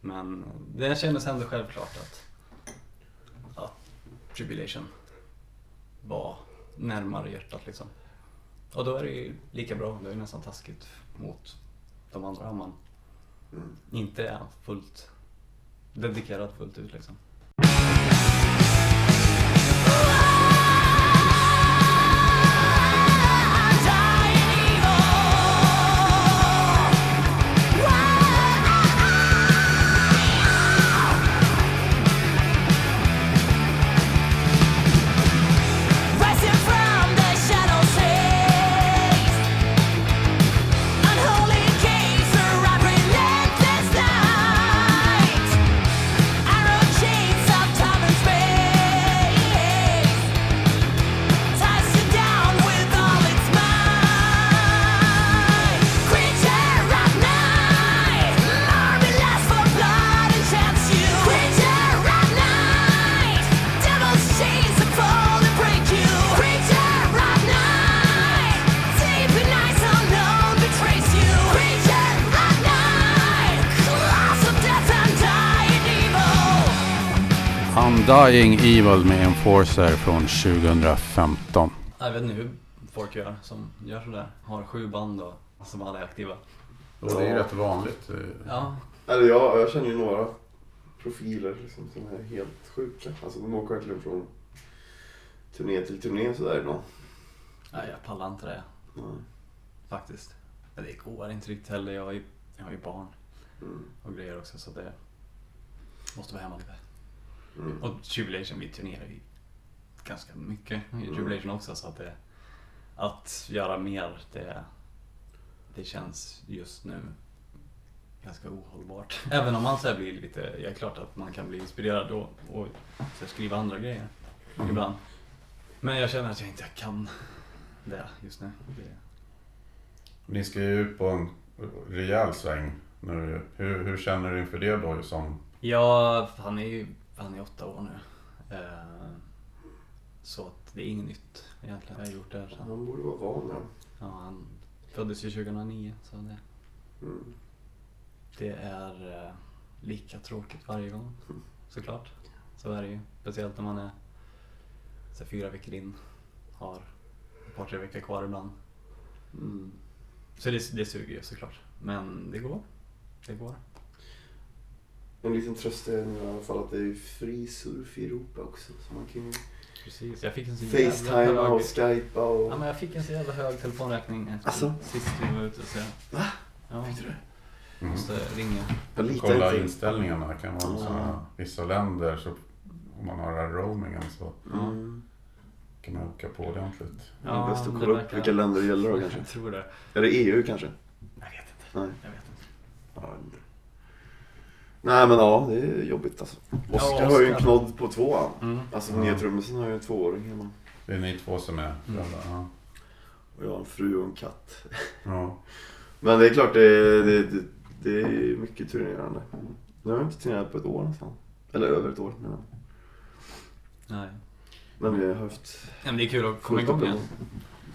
Men eh, det kändes ändå självklart att, att Tribulation var närmare hjärtat liksom. Och då är det ju lika bra, det är ju nästan taskigt mot de andra om man Mm. inte är fullt dedikerad fullt ut liksom. Dying Evil med Enforcer från 2015. Jag vet inte hur folk gör som gör sådär. Har sju band och som alla är aktiva. Och det är ju rätt vanligt. Ja, Eller jag, jag känner ju några profiler liksom, som är helt sjuka. Alltså de åker verkligen från turné till turné sådär ibland. nej jag pallar inte det Ja. faktiskt. Men det går inte riktigt heller. Jag har ju, jag har ju barn Mm. och grejer också så det måste vara hemma lite. Mm. Och Tribulation, vi turnerar ju ganska mycket i Mm. Tribulation också så att det, att göra mer det, det känns just nu ganska ohållbart. (laughs) Även om man så blir lite, ja klart att man kan bli inspirerad och, och så skriva andra grejer ibland. Men jag känner att jag inte kan det just nu. Det, Ni ska ju ut på en rejäl sväng nu. Hur, hur känner du inför det då som... Ja, han är ju han är åtta år nu. Eh, så att det är inget nytt egentligen. Jag har gjort det här sedan. Han borde vara van ja. Ja, han föddes ju 2009 så det, Mm. det är eh, lika tråkigt varje gång såklart. Så är det ju. Speciellt när man är så här, fyra veckor in. Har ett par tre veckor kvar ibland. Mm. Så det, det suger ju såklart. Men det går. Det går. En liten tröst är nu i alla fall att det är fri surf i Europa också. Så man kan ju Precis. Jag fick en så jävla hög... och skypa och... Ja, men jag fick en så jävla hög telefonräkning efter Asså? sist vi var ute. Så. Va? Ja, Fick du det? Mm. måste ringa. Jag Kolla inte. inställningarna. kan vara så här, Ja. Vissa länder så om man har den roamingen så Mm. kan man åka på ordentligt. Ja, det är bäst att kolla upp vilka länder det gäller då kanske. Jag tror det. Är det EU kanske? Jag vet inte. Nej. Jag vet inte. Ja, jag vet inte. Nej men ja, det är jobbigt alltså. Oskar har ju en knodd på tvåan. Mm. Alltså nya trummisen har ju en tvååring hemma. Det är ni två som är Mm. Ja. Och jag har en fru och en katt. ja. (laughs) Men det är klart, det, det, det, det är mycket turnerande. Nu har jag inte turnerat på ett år nästan. Eller över ett år menar jag. Nej. Men vi har haft... Ja, men det är kul att komma igång igen.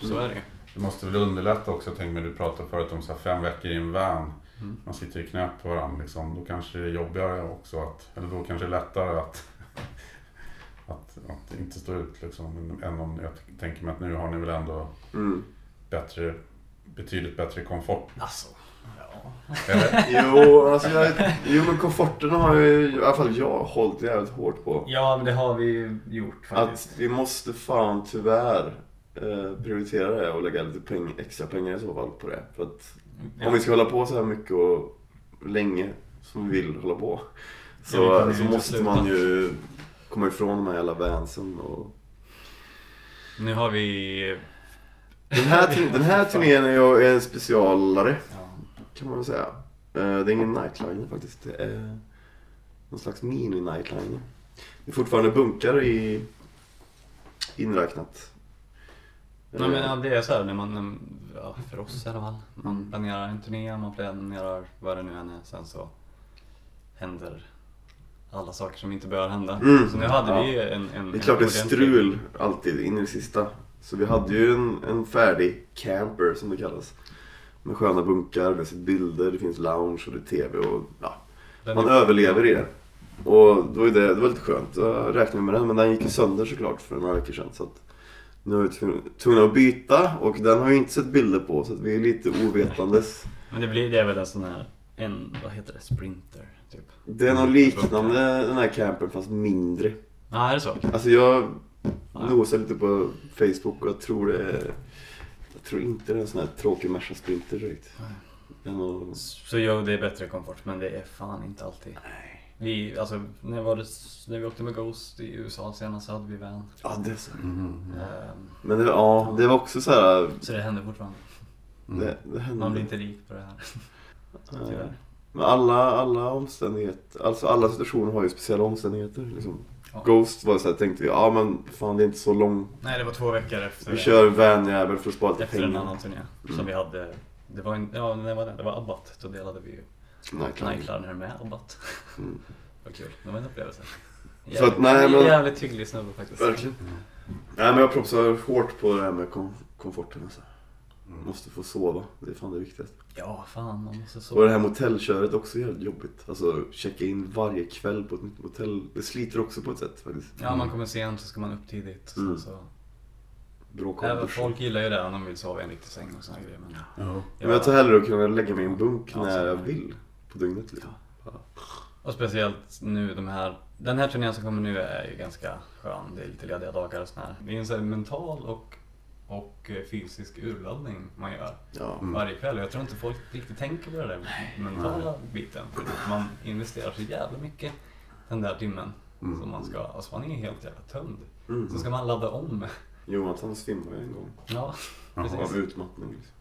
Så är det. Det måste väl underlätta också, tänk mig du pratade förut om så här fem veckor i en van. Mm. Man sitter i knät på varandra liksom. Då kanske det är jobbigare också att, eller då kanske det är lättare att, (laughs) att, att inte stå ut liksom. Än om, jag tänker mig att nu har ni väl ändå Mm. bättre, betydligt bättre komfort. Alltså, ja. (laughs) Jo, alltså jag, jo men komforten har ju i alla fall jag hållit jävligt hårt på. Ja, men det har vi ju gjort faktiskt. Att vi måste fan tyvärr eh, prioritera det och lägga lite peng, extra pengar i så fall på det. För att Ja. om vi ska hålla på så här mycket och länge som vi vill hålla på. Så, Ja, så måste man ju komma ifrån de här jävla vansen. Och... Nu har vi... Den, här, den här turnén är en specialare kan man väl säga. Eh, Det är ingen nightliner faktiskt. Det är någon slags mini-nightliner. Det är fortfarande bunkar i inräknat. Nej, men det är så här när man, ja, för oss i alla fall. Man planerar en turné, man planerar vad det nu än är. Sen så händer alla saker som inte bör hända. Mm. Så nu hade Ja. vi en, en Det är klart det är strul alltid in i det sista. Så vi hade ju en, en färdig camper som det kallas. Med sköna bunkar, vi har sett bilder, det finns lounge och det är TV och ja, Den man överlever i det. Och då är det, det var lite skönt, jag räknade med den men den gick ju sönder såklart för några veckor sedan. Så att nu är vi tvungna- att byta och den har jag inte sett bilder på så vi är lite ovetandes. Men det blir det väl en sån här, en, vad heter det, sprinter typ? Det är något liknande den här campern fast mindre. Ja, är det så? Alltså jag Ja. nosar lite på Facebook och jag tror det är... Jag tror inte det är en sån här tråkig Merca Sprinter direkt. Är nog... Så jo, det är bättre komfort, men det är fan inte alltid. Vi, alltså, när, var det, när vi åkte med Ghost i USA senast så hade vi van. Ja, det så. Mhm. Ehm, Men det, ja, det var också så här... så det händer fortfarande. Det, det hände. Man blir inte rik på det här. (laughs) Tyvärr. Men alla, alla omständigheter, alltså alla situationer har ju speciella omständigheter. Liksom. Ja. Ghost var så här, tänkte vi, ja men fan det är inte så lång. Nej, det var två veckor efter, Vi kör vanjävel för att spara lite efter en pengar. annan turné. Mm. Som vi hade, det var, en, ja, det var, den, det var Abbat. Då delade vi ju Nightline. Nightliner med Abbat. Mm. (laughs) Vad kul, det var en upplevelse. Så att, nej, men- Jävligt hygglig snubbe faktiskt. Verkligen. Nej men jag propsar hårt på det här med kom, komforten. Alltså. Måste få sova. Det är fan det viktigaste. Ja, fan man måste Och sova. det här motellköret också är jävligt jobbigt. Alltså checka in varje kväll på ett nytt motell. Det sliter också på ett sätt faktiskt. Ja, man kommer sent så ska man upp tidigt. Så, Mm. så. Även folk gillar ju det om de vill sova i en riktig säng och såna grejer. Men Ja. Men jag tar hellre att kunna lägga mig i en bunk Ja, när jag vill på dygnet. Liksom. Och speciellt nu de här, den här turnén som kommer nu är ju ganska skön. Det är lite lediga dagar och sådär. Det är en sån här mental och, och eh, fysisk urladdning man gör Ja. varje kväll. Jag tror inte folk riktigt tänker på det där mentala biten. För man investerar så jävla mycket den där timmen. Mm. Som man ska, alltså man är helt jävla tömd. Mm. Så ska man ladda om. Jonathan svimmade en gång Ja, precis. av utmattning. Liksom.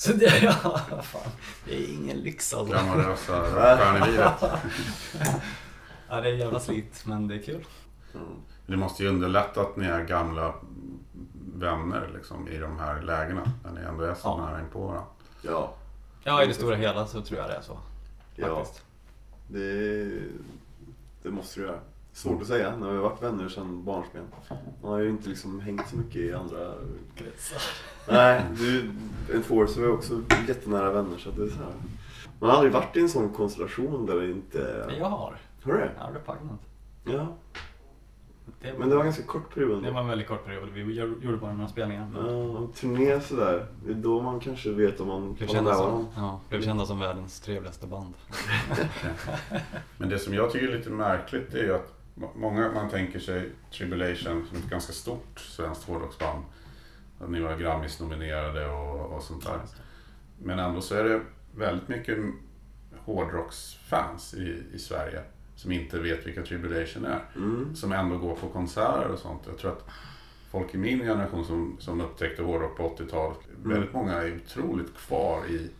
(laughs) Så det, (laughs) ja, fan. Det är ingen lyx alltså. Glamorösa (laughs) stjärnelivet. Ja, det är jävla slit, men det är kul. Ja. Det måste ju underlätta att ni är gamla vänner liksom, i de här lägena. När ni ändå är så Ja. nära inpå varandra. Ja. Ja, i det stora hela så tror jag det är så. ja. Faktiskt. Det, det måste du göra. Svårt att säga när vi har varit vänner sedan barnsben. Man har ju inte liksom hängt så mycket i andra Kretsar. Nej, du, Enforcer är också jättenära vänner så att det är så här. Man har aldrig varit i en sån konstellation där det inte... Men jag har. Har du det? Ja, Repugnant. Ja. Det, Men det var en ganska kort period det var en väldigt kort period. Vi gjorde bara några spelningar. Ja, en turné sådär. Det är då man kanske vet om man Blev kända, som, ja, blev kända som världens trevligaste band. (laughs) Men det som jag tycker är lite märkligt är ju att många, man tänker sig Tribulation som ett ganska stort svenskt hårdrocksband. Ni var Grammis-nominerade och, och sånt där. Men ändå så är det väldigt mycket hårdrocksfans i, i Sverige som inte vet vilka Tribulation är. Mm. Som ändå går på konserter och sånt. Jag tror att folk i min generation som, som upptäckte hårdrock på 80-talet, väldigt många är otroligt kvar i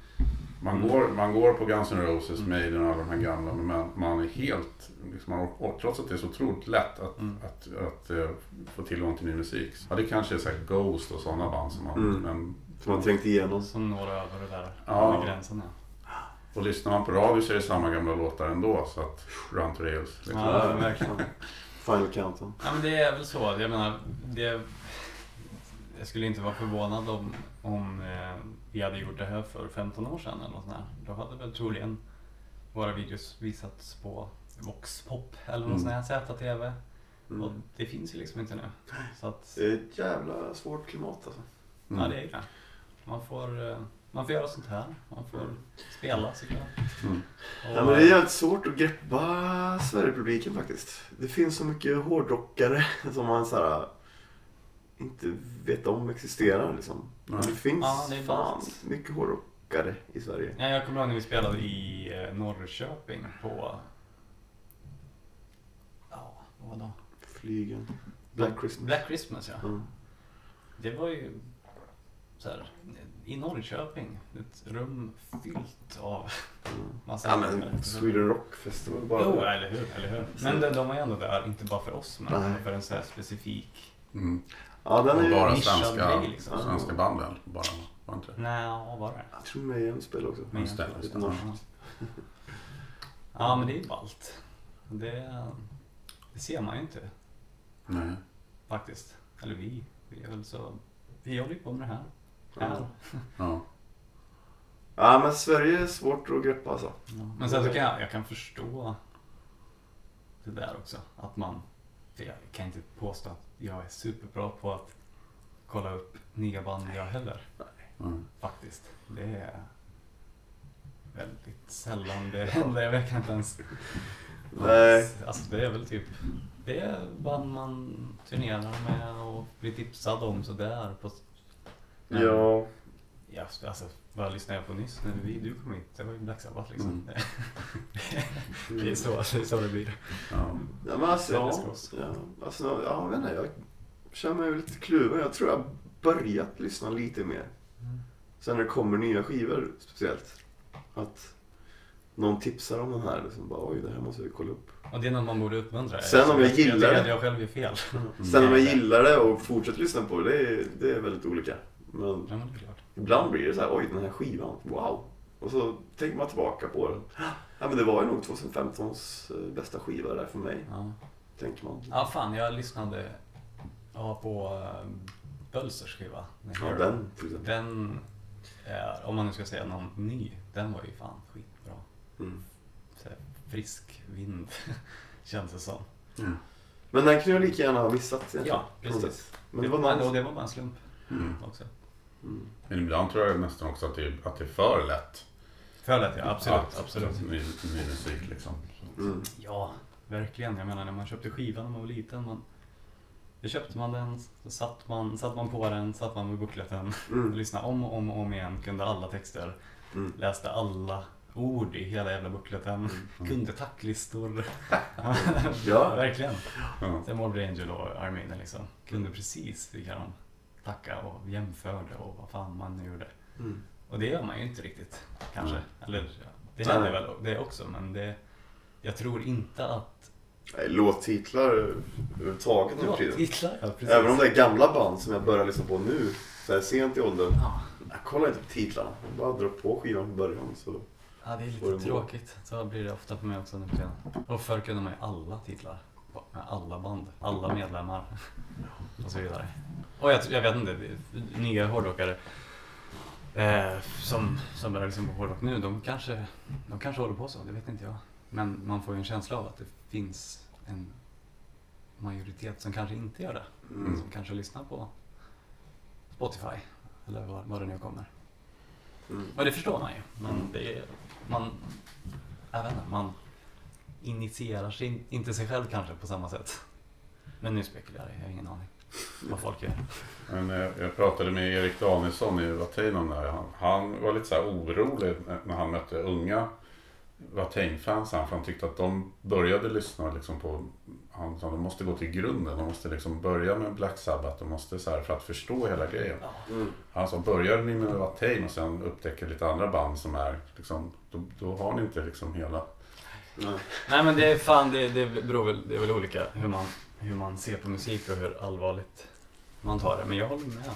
man, går, man går på Guns N' Roses, Maiden och alla de här gamla, men man, man är helt, liksom, och trots att det är så otroligt lätt att, Mm. att, att, eh, få tillgång till ny musik. Ja, det kanske är så här Ghost och sådana band som man, Mm. men, Som man trängt igenom. Som når över det där Ja. gränsen. Ja, och lyssnar man på radio så är det samma gamla låtar ändå, så att Run to Rails. Liksom. ja verkligen. (laughs) Final Countdown. Ja, men det är väl så. Jag menar, det, jag skulle inte vara förvånad om, om eh, vi hade gjort det här för 15 år sedan eller något sånt här. Då hade väl troligen våra videos visats på Vox Pop eller något Mm. sånt här, ZTV. Mm. Och det finns ju liksom inte nu. Så att, Det är ett jävla svårt klimat alltså. Mm. ja det är det. Man får, eh, man får göra sånt här. Man får spela såklart. Mm. Och, Ja, men det är jävligt svårt att greppa Sverigepubliken faktiskt. Det finns så mycket hårdrockare (laughs) som man så här, inte vet om existerar liksom. Men det finns Ja, det fan mycket hårdrockare i Sverige. Ja, jag kommer ihåg när vi spelade i eh, Norrköping på... Ja, vad då? Flygen. Black Christmas. Black Christmas ja. Mm. Det var ju så här, i Norrköping, ett rum fyllt av massa Ja men Sweden Rock Festival bara. Jo, eller hur, eller hur. Men de, de var ju ändå där, inte bara för oss, men Nej. för en så här specifik... Mm. Ja den är ju... bara svenska, grej, liksom. svenska band väl? Bara, var inte det? Nej, var det? Jag tror Mayhem spelar också. Men- Just det, just det. Ja. men det är ju ballt. Det, det ser man ju inte Nej. faktiskt. Eller vi. Vi är väl så... Vi håller ju på med det här. här. Ja. Ja men Sverige är svårt att greppa alltså. Men sen så kan jag, jag kan förstå det där också. Att man, för jag kan inte påstå att jag är superbra på att kolla upp nya band jag heller. Mm. Faktiskt. Det är väldigt sällan det händer. Jag vet inte ens. Nej. Alltså det är väl typ, det är band man turnerar med och blir tipsad om sådär. På, Ja. Ja, alltså, vad lyssnade jag på nyss när vi, du kom hit? Det var ju Black Sabbath liksom. Mm. (laughs) Det är så, det är så det blir. Ja. Ja men alltså, ja, alltså, ja, jag vet inte, jag känner mig lite kluven. Jag tror jag börjat lyssna lite mer. Mm. Sen när det kommer nya skivor speciellt. Att någon tipsar om den här. Liksom bara, Oj, det här måste jag kolla upp. Och det är något man borde uppmuntra. Sen om jag gillar jag, det- jag, jag själv gör fel. (laughs) Sen om jag gillar det och fortsätter lyssna på det, det är, det är väldigt olika. Men Ja, men det är klart. ibland blir det så här, oj den här skivan, wow. Och så tänker man tillbaka på den. Ja men det var ju nog 2015s eh, bästa skiva där för mig, Ja. tänker man. ja, fan jag lyssnade ja, på Bölsers skiva. Ja, den till exempel. Den om man nu ska säga någon ny, den var ju fan skitbra. Mm. Så här, frisk vind, (laughs) känns det som. Men den kunde jag lika gärna ha missat egentligen. Ja, precis. Men det, det var nice. det var bara en slump Mm. också. Mm. Men ibland tror jag nästan också att det, är- att det är för lätt. För lätt ja, absolut. Att- absolut. Ny, ny musik liksom. Mm. Ja, verkligen. Jag menar när man köpte skivan när man var liten. Man, då köpte man den, så satt man, satt man på den, satt man med buckleten. Mm. Lyssnade om och om och om igen, kunde alla texter. Mm. Läste alla ord i hela jävla buckleten. Kunde tacklistor. (laughs) Ja. Verkligen. Ja. Sen Morbid Angel och Armin liksom. Kunde precis vilka de tacka och jämförde och vad fan man nu gjorde. Mm. Och det gör man ju inte riktigt kanske. Eller ja, det händer väl det också men det, jag tror inte att... Nej, låttitlar överhuvudtaget nu för tiden. titlar, ja, precis. Även om det är gamla band som jag börjar lyssna på nu, så här sent i åldern. Ja. Jag kollar inte på titlarna. Jag bara drar på skivan från början. Så. Ja, det är det lite tråkigt. Så blir det ofta på mig också nu för tiden. Och förr kunde man ju alla titlar. Med alla band, alla medlemmar och så vidare. Och jag, jag vet inte, nya hårdrockare eh, som, som börjar lyssna på hårdrock nu, de kanske, de kanske håller på så, det vet inte jag. Men man får ju en känsla av att det finns en majoritet som kanske inte gör det. Mm. Som kanske lyssnar på Spotify eller vad, vad det nu kommer. Mm. Och det förstår man ju. Men det är, man, jag vet inte, man initierar sig inte sig själv kanske på samma sätt. Men nu spekulerar jag, jag har ingen aning vad folk gör. Men eh, jag pratade med Erik Danielsson i Watain om det här. Han, han var lite så här orolig när- han mötte unga Watain-fans. För han tyckte att de började lyssna liksom på... Han sa de måste gå till grunden. De måste liksom börja med Black Sabbath. De måste så här, för att förstå hela grejen. Mm. Han sa börjar ni med Watain och sen upptäcker lite andra band som är liksom... Då, då har ni inte liksom hela... Nej. Nej men det är fan, det, det beror väl, det är väl olika hur man, hur man ser på musik och hur allvarligt man tar det. Men jag håller med.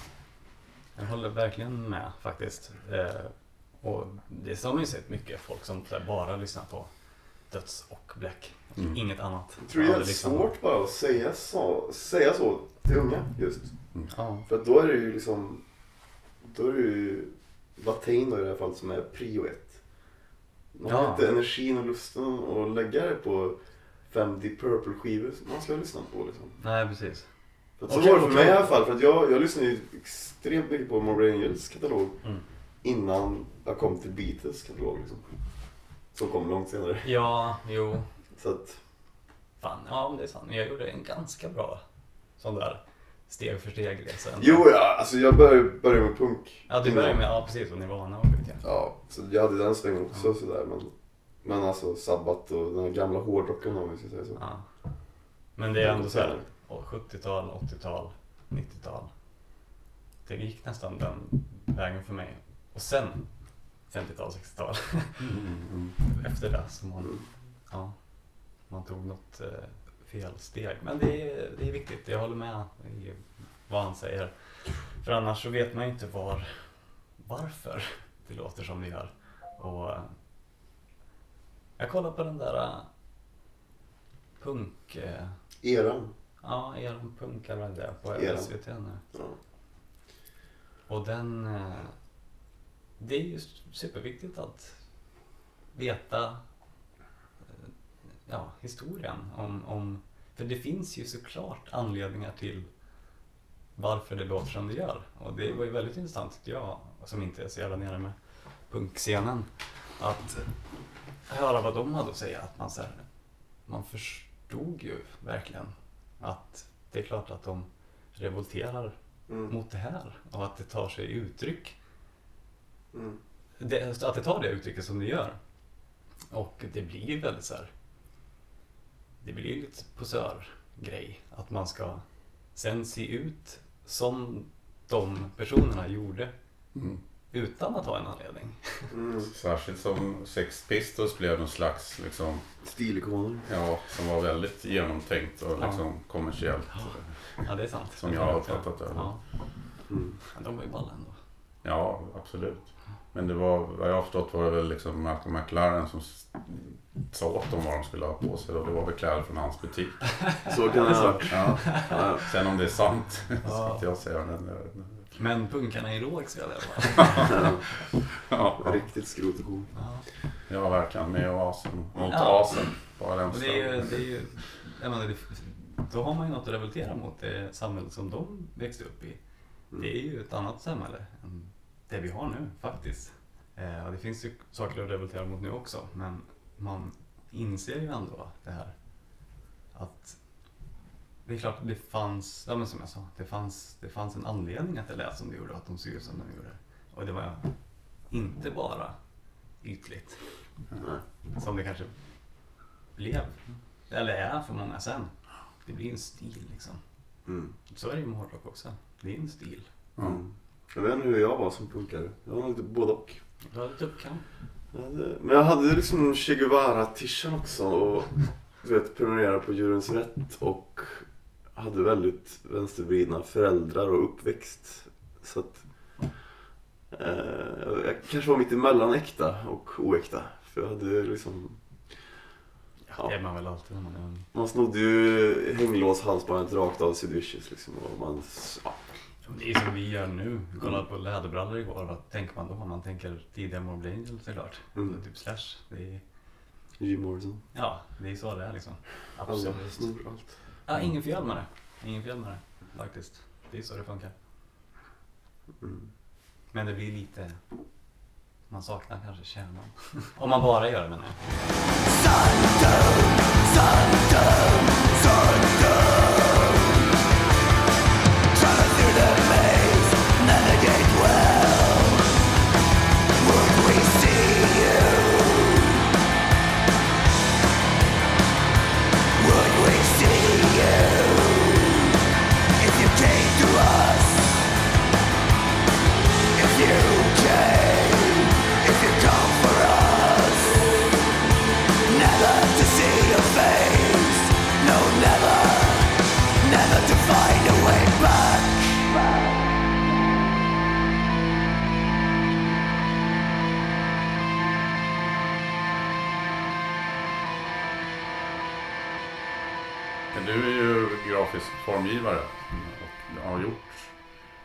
Jag håller verkligen med faktiskt. Eh, och det har man ju sett mycket folk som bara lyssnar på döds och black. Mm. Inget annat. Jag tror det är liksom- svårt bara att säga så, säga så till unga just. Ja. För att då är det ju liksom, då är det ju Watain då i det här fallet som är prio ett. Man har Ja. inte energin och lusten att lägga det på fem Deep Purple skivor som man ska lyssna på liksom. Nej precis. För så Okej, var det för okej. mig i alla fall. För att jag, jag lyssnade ju extremt mycket på Morbid Angels katalog Mm. innan jag kom till Beatles katalog liksom. Som kom långt senare. Ja, jo. Så att, Fan, ja men det är sant. Jag gjorde en ganska bra sån där steg för steg resa. ändå. jo ja, alltså jag började, började med punk. Ja, du började med, ja precis, och Nirvana och skit ja. Ja, så jag hade den svängen också sådär. Men, men alltså Sabbat och den här gamla hårdrocken om vi ska säga så. ja. Men det är ändå så här, och 70-tal, 80-tal, 90-tal. Det gick nästan den vägen för mig. Och sen 50-tal, 60-tal. Efter det så man, ja, man tog något eh, felsteg. Men det är, det är viktigt, jag håller med i vad han säger. För annars så vet man ju inte var, varför det låter som det gör. Och jag kollar på den där eh, punk... Eh, Eran. ja, eran punk vad det är på Eran. SVT nu. Ja. Och den... eh, Det är ju superviktigt att veta eh, ja, historien om, om... För det finns ju såklart anledningar till varför det låter som det gör. Och det var ju väldigt intressant tyckte jag, som inte är så jävla nere med punkscenen, att höra vad de hade att säga. Att man, så här, man förstod ju verkligen att det är klart att de revolterar Mm. mot det här och att det tar sig uttryck. Mm. Det, att det tar det uttrycket som det gör. Och det blir ju väldigt så här. Det blir lite posörgrej. Att man ska sen se ut som de personerna gjorde Mm. utan att ha en anledning. Mm. Särskilt som Sex Pistols blev någon slags liksom, Stilikoner. ja, som var väldigt genomtänkt och Ja. liksom kommersiellt. Ja, det är sant. Som jag har uppfattat det. Ja, Mm. de var ju balla ändå. Ja, absolut. Men det var, vad jag har förstått var det väl liksom Malcolm McLaren som sa åt dem vad de skulle ha på sig och det var väl kläder från hans butik. Så kan det vara. Ja. Ja. Sen om det är sant (laughs) Ja. ska inte jag säga. Men, eh, Men punkarna i Rågsved i alla fall. Riktigt skrot och korn. Ja. Ja, verkligen. Med oasen. Mot Ja. asen. Bara den Och det är ju, det är ju jag menar, det, då har man ju något att revoltera mot det samhälle som de växte upp i. Det är ju ett annat samhälle än det vi har nu faktiskt. Eh, och det finns ju saker att revoltera mot nu också men man inser ju ändå det här att det är klart det fanns, ja men som jag sa, det fanns, det fanns en anledning att det lät som det gjorde och att de såg ut som de gjorde. Och det var inte bara ytligt Nej. som det kanske blev. Eller är för många sen. Det blir en stil liksom. Mm. Så är det ju med hårdrock också. Det är en stil. Mm. Jag vet inte hur jag var som punkare. Jag var nog lite både och. Du hade tuppkam. Men jag hade liksom Che Guevara-tishan också och du vet, prenumererade på Djurens Rätt och hade väldigt vänstervridna föräldrar och uppväxt. Så att eh, jag kanske var mitt emellan äkta och oäkta. För jag hade liksom, Ja. Det är man väl alltid när man är man snodde ju hänglåshalsbandet rakt av Sid Vicious liksom. Och man, ja, Det är som vi gör nu. Vi kollade på läderbrallor igår. Vad tänker man då? Man tänker tidiga Morbid Angel såklart. Mm. Typ Slash. Det är, Jim Morrison. ja, det är så det är liksom. Alla Absolut. snor allt. Ja, ingen fel med det. Ingen fel med det. Faktiskt. Det är så det funkar. Mm. Men det blir lite... Man saknar kanske kärnan. (laughs) Om man bara gör det menar jag. Men du är ju grafisk formgivare och har gjort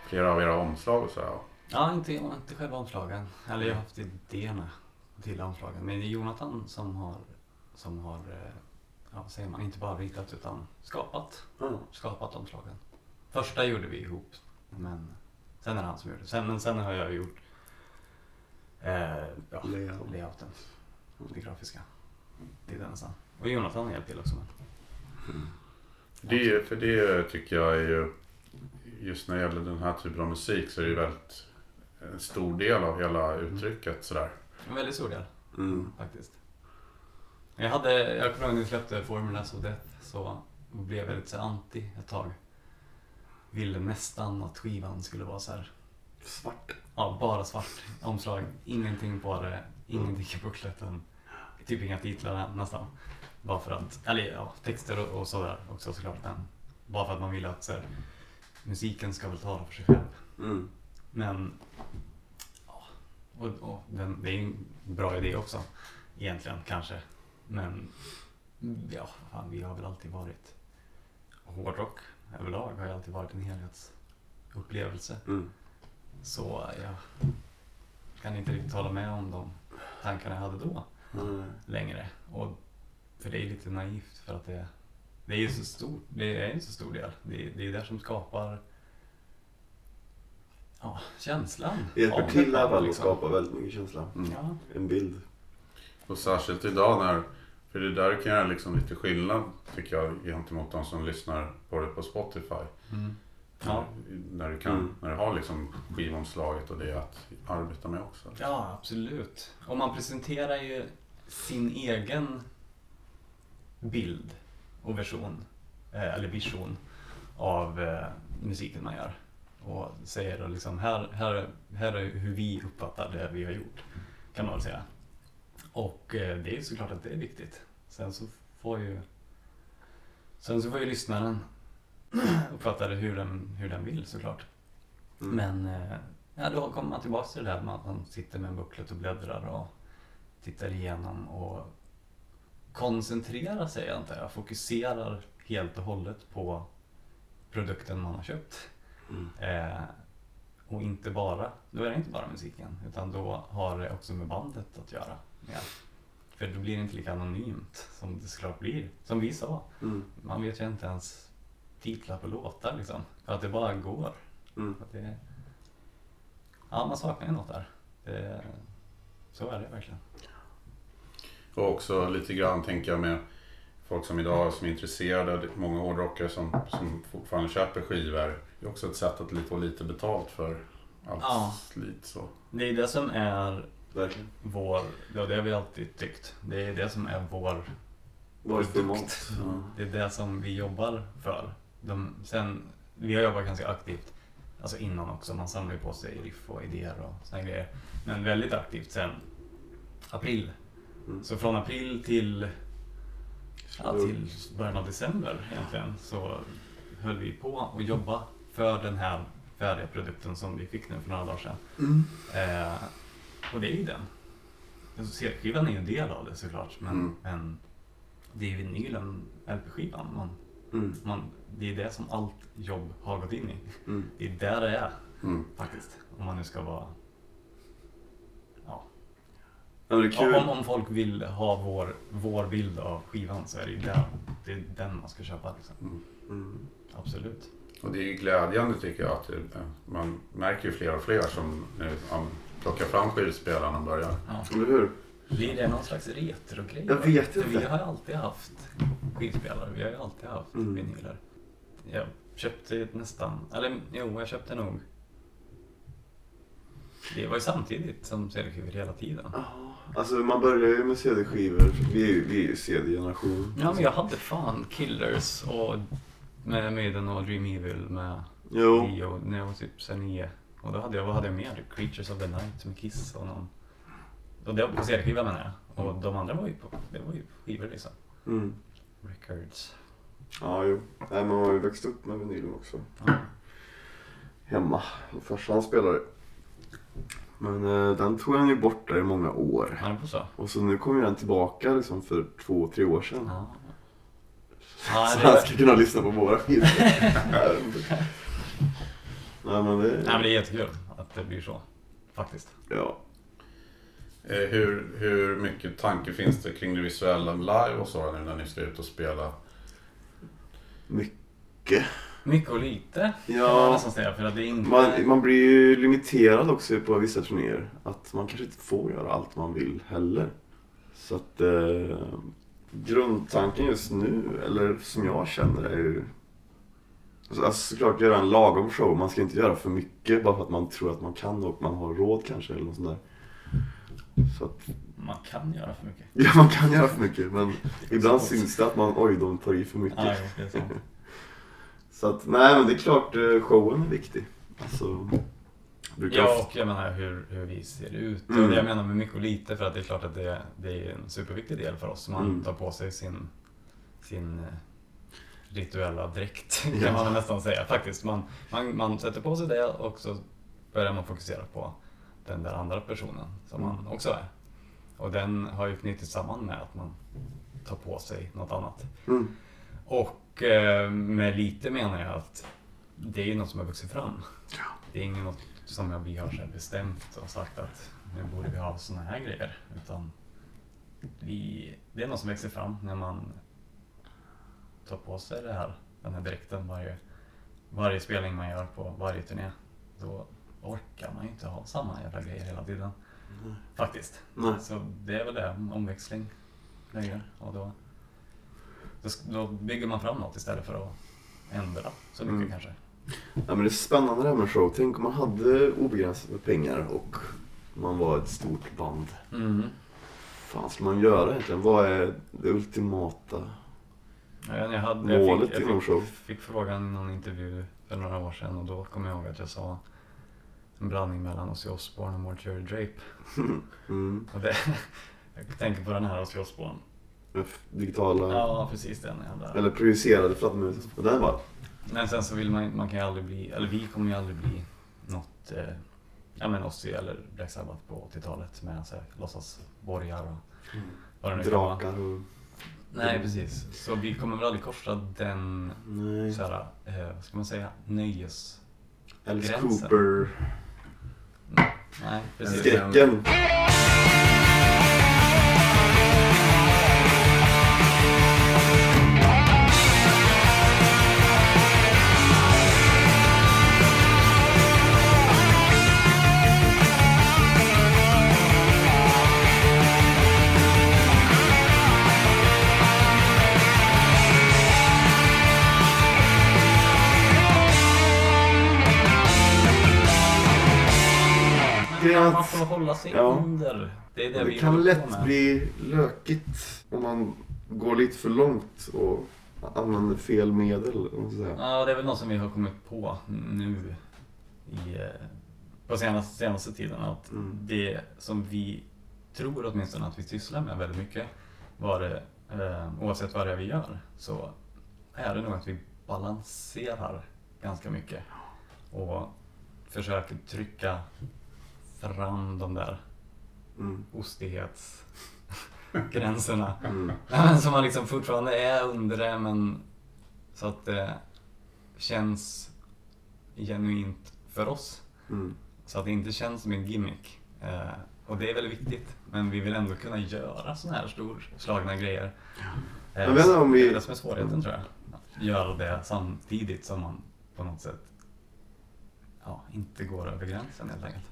flera av era omslag och så här. Ja, inte, inte själva omslagen. Eller jag har haft idéerna till omslagen. Men det är Jonathan som har, som har eh, ja, vad säger man, inte bara ritat utan skapat, Ja. skapat omslagen. Första gjorde vi ihop, men sen är det han som gjorde det. Sen, men sen har jag gjort eh, ja, Layout. layouten, det grafiska. Det är den nästan. Och Jonathan har hjälpt till också. Men. Det, för det tycker jag är ju, just när det gäller den här typen av musik så är det ju väldigt en stor del av hela uttrycket sådär. En väldigt stor del. Mm. faktiskt. Jag, hade, jag kommer ihåg när vi släppte Formulas of Death så blev jag lite så anti ett tag. Ville nästan att skivan skulle vara så här, Svart. ja bara svart omslag, ingenting på det, ingenting i bukletten, typ inga titlar nästan. Bara för att, eller ja, texter och, och sådär också såklart men bara för att man ville att så här, musiken ska väl tala för sig själv. Mm. Men ja, och, och den, det är en bra idé också egentligen kanske. Men ja, fan, vi har väl alltid varit hårdrock överlag har ju alltid varit en helhetsupplevelse. Mm. Så jag kan inte riktigt hålla med om de tankarna jag hade då Mm. längre. Och, för det är lite naivt för att det, det är ju så stort, det är en så stor del. Det, det är ju det som skapar ja, känslan. Det hjälper av till i alla fall att liksom. skapa väldigt mycket känsla. Mm. Ja, En bild. Och särskilt idag när, för det där kan göra liksom lite skillnad tycker jag gentemot de som lyssnar på det på Spotify. mm. ja. När, du kan, Mm. när du har liksom skivomslaget och det att arbeta med också. ja, absolut. Och man presenterar ju sin egen bild och version, eh, eller vision av eh, musiken man gör. Och säger då liksom, här, här, här är hur vi uppfattar det vi har gjort, kan man väl säga. Och eh, det är såklart att det är viktigt. Sen så får ju Sen så får ju lyssnaren (clears throat) uppfatta det hur den, hur den vill såklart. Mm. Men eh, ja, då kommer man tillbaka till det där med att man sitter med en bucklet och bläddrar och tittar igenom och koncentrerar sig antar jag. Fokuserar helt och hållet på produkten man har köpt. Mm. Eh, Och inte bara, då är det inte bara musiken utan då har det också med bandet att göra. Ja. För då blir det inte lika anonymt som det såklart blir. Som vi sa, Mm. man vet ju inte ens titlar på låtar liksom. För att det bara går. Mm. Det, ja, man saknar ju något där. Det, så är det verkligen. Och också lite grann tänker jag med folk som idag som är intresserade, många hårdrockare som, som fortfarande köper skivor. Det är också ett sätt att få lite betalt för allt Ja. slit så. Det är det som är Verkligen. vår, det har vi alltid tyckt. Det är det som är vår för Produkt. Ja. Det är det som vi jobbar för. De, sen, vi har jobbat ganska aktivt, alltså innan också. Man samlar ju på sig riff och idéer och såna grejer. Men väldigt aktivt sen april. Mm. Så från april till, ja, till början av december egentligen så höll vi på och jobba för den här färdiga produkten som vi fick nu för några dagar sedan. Mm. Eh, och det är ju den. Alltså, CD-skivan är ju en del av det såklart. Men, Mm. men det är vinylen, LP-skivan. Man, Mm. man, det är det som allt jobb har gått in i. Mm. Det är där det är Mm. faktiskt. Om man nu ska vara... Ja. Ja, men det är kul. Om, om folk vill ha vår, vår bild av skivan så är det ju där, det är den man ska köpa. Liksom. Mm. Absolut. Och det är glädjande tycker jag att det, man märker ju fler och fler som nu ja, plockar fram skivspelaren och börjar. Ja. Eller hur? Blir det någon slags retrogrej? Jag vet inte. Vi har ju alltid haft skivspelare. Vi har ju alltid haft Mm. vinyler. Jag köpte nästan, eller jo, jag köpte nog. Det var ju samtidigt som CD-skivor hela tiden. Ja, Alltså man börjar ju med CD-skivor. Vi är ju, vi är ju CD-generation. Ja, men jag hade fan Killers och med Maiden och Dream Evil med Jo. Dio när jag var typ så här nio. Och då hade jag, vad hade jag mer? Creatures of the Night med Kiss och någon. Och det var på CD-skiva menar jag. Och de andra var ju på, det var ju skivor liksom. Mm. Records. Ja, jo. Nej, man har ju växt upp med vinylen också. Ja. Hemma. Farsan spelade. Men eh, den tog han ju bort där i många år. Ja, det var så. Och så nu kommer den tillbaka liksom för två, tre år sedan. Ja. (laughs) Ja, så det han ska kunna lyssna på våra skivor. (laughs) Nej men det... nej, men det är jättekul att det blir så. Faktiskt. Ja. Eh, Hur, hur mycket tanke finns det kring det visuella live och så nu när ni ska ut och spela? Mycket. Mycket och lite kan man Ja. nästan säga. För att det inte... Man, man blir ju limiterad också på vissa turnéer. Att man kanske inte får göra allt man vill heller. Så att eh, grundtanken just nu, eller som jag känner är ju Alltså alltså, såklart göra en lagom show. Man ska inte göra för mycket bara för att man tror att man kan och man har råd kanske eller något sånt där. Så att, Man kan göra för mycket. ja man kan göra för mycket men (laughs) ibland syns det att man, oj de tar i för mycket. Ja, så. Att, nej men det är klart eh, showen är viktig. Alltså, brukar Ja, ofta- och jag menar hur, hur vi ser ut. Mm. Och det jag menar med mycket och lite, för att det är klart att det, det är en superviktig del för oss. Man Mm. tar på sig sin, sin eh, rituella dräkt, (laughs) kan Ja. man nästan säga. Faktiskt, man, man, man sätter på sig det och så börjar man fokusera på den där andra personen som man Mm. också är. Och den har ju knutits samman med att man tar på sig något annat. Mm. Och eh, med lite menar jag att det är ju något som har vuxit fram. Det är inget något som vi har bestämt och sagt att nu borde vi ha såna här grejer. Utan vi, det är något som växer fram när man tar på sig det här, den här dräkten varje, varje spelning man gör på varje turné. Då orkar man ju inte ha samma jävla grejer hela tiden. Faktiskt. Nej. Så det är väl det, omväxling. Grejer. Och då, då, då bygger man fram något istället för att ändra så mycket Mm. kanske. Ja, men det är spännande det här med show. Tänk om man hade obegränsat med pengar och man var ett stort band. Mm. fan ska man göra egentligen? Vad är det ultimata? Ja, Jag, hade, jag, Målet fick, inom jag show. fick, fick frågan i någon intervju för några år sedan och då kommer jag ihåg att jag sa en blandning mellan Ozzy Osbourne och Mortuary Drape. (laughs) Mm. Och det, (laughs) jag tänker på den här Ozzy Osbourne. Digitala, Ja, precis den jävla. eller projicerade fladdermus. Och den var, Men sen så vill man, man kan ju aldrig bli, eller vi kommer ju aldrig bli något, eh, ja men Ozzy eller Black Sabbath på 80-talet med så här, låtsasborgar och vad det nu kan vara. drakar och... Nej, precis. Så vi kommer väl aldrig korsa den, Nej. så här, eh, vad ska man säga, nöjes... Alice gränsen. Cooper. Nej, precis. Skräcken. Man får hålla sig Ja. under. Det är det, Det kan lätt med. bli lökigt om man går lite för långt och använder fel medel. Ja, det är väl något som vi har kommit på nu i, eh, på senaste, senaste tiden. Att Mm. det som vi tror åtminstone att vi sysslar med väldigt mycket, var det, eh, oavsett vad det är vi gör, så är det nog att vi balanserar ganska mycket. Och försöker trycka fram de där Mm. ostighetsgränserna. (laughs) Mm. (laughs) Men som man liksom fortfarande är under det, men så att det känns genuint för oss. Mm. Så att det inte känns som en gimmick. Eh, och det är väldigt viktigt. Men vi vill ändå kunna göra sådana här storslagna grejer. Eh, Jag vet inte om vi- Det är det som är svårigheten tror jag. Att göra det samtidigt som man på något sätt ja, inte går över gränsen helt enkelt.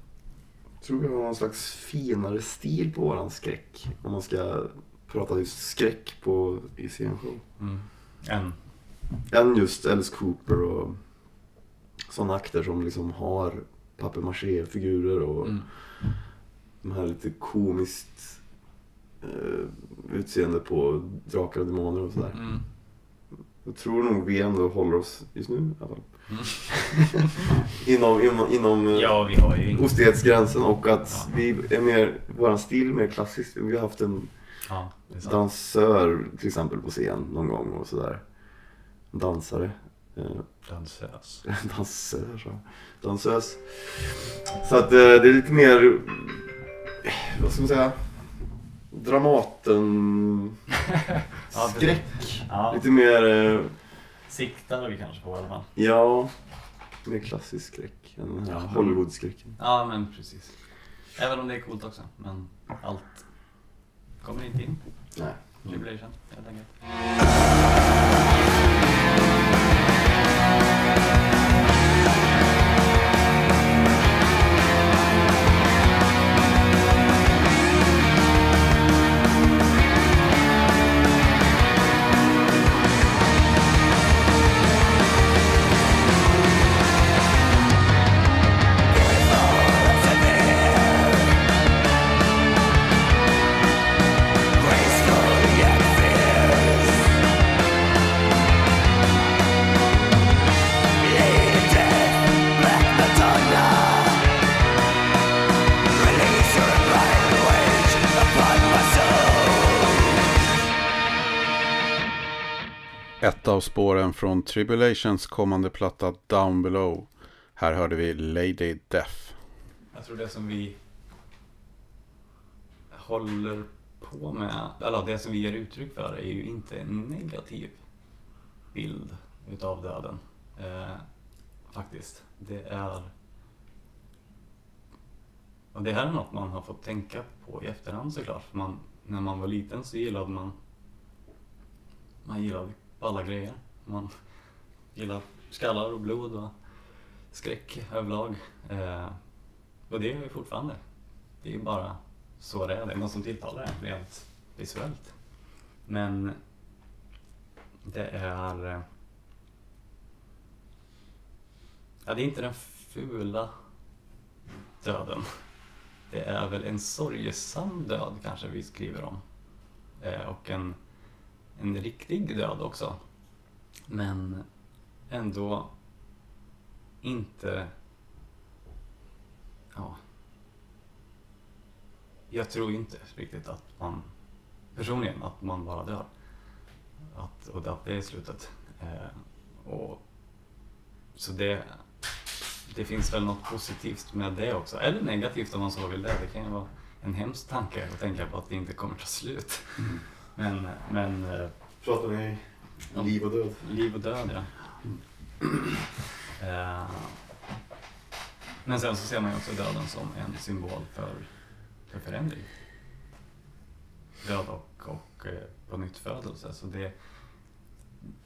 Tror vi har någon slags finare stil på våran skräck. Om man ska prata just skräck på i scenshow. Mm. En. Än just Alice Cooper och sådana akter som liksom har papier-maché-figurer och Mm. de här lite komiskt eh, utseende på drakar och demoner och sådär. Mm. Jag tror nog vi ändå håller oss, just nu i alla fall. (laughs) inom, inom, inom eh, Ja, ostighetsgränsen och att Ja. vi är mer, våran stil är mer klassisk. Vi har haft en Ja, dansör till exempel på scen någon gång och sådär. Dansare. Eh, Dansös. (laughs) dansör så. Dansös. Så att eh, det är lite mer, vad ska man säga, Dramaten (laughs) Ja, skräck. Ja, Lite mer, siktar vi kanske på i alla fall. ja, mer klassisk skräck än Ja. Hollywood-skräcken. Ja, men precis. Även om det är coolt också. Men allt kommer inte in. Nej. Tribulation, helt enkelt. Spåren från Tribulations kommande platta Down Below. Här hörde vi Lady Death. Jag tror det som vi håller på med, eller det som vi ger uttryck för är ju inte en negativ bild utav döden. Eh, faktiskt. Det är... Och det här är något man har fått tänka på i efterhand såklart. Man, när man var liten så gillade man man gillade alla grejer. Man gillar skallar och blod och skräck överlag. Eh, och det är ju fortfarande. Det är ju bara så det är. Det är något som tilltalar en rent visuellt. Men det är... Eh, ja, det är inte den fula döden. Det är väl en sorgesam död kanske vi skriver om. Eh, och en, en riktig död också. Men ändå inte... Ja. Jag tror inte riktigt att man, personligen, att man bara dör. Att, och att det är slutet. Eh, och, så det, det finns väl något positivt med det också. Eller negativt om man så vill det. Det kan ju vara en hemsk tanke att tänka på att det inte kommer ta slut. Men, men eh, Pratar ni liv och död? liv och död, ja. Eh, Men sen så ser man ju också döden som en symbol för, för förändring. Död och, och eh, på nytt födelse. Så det,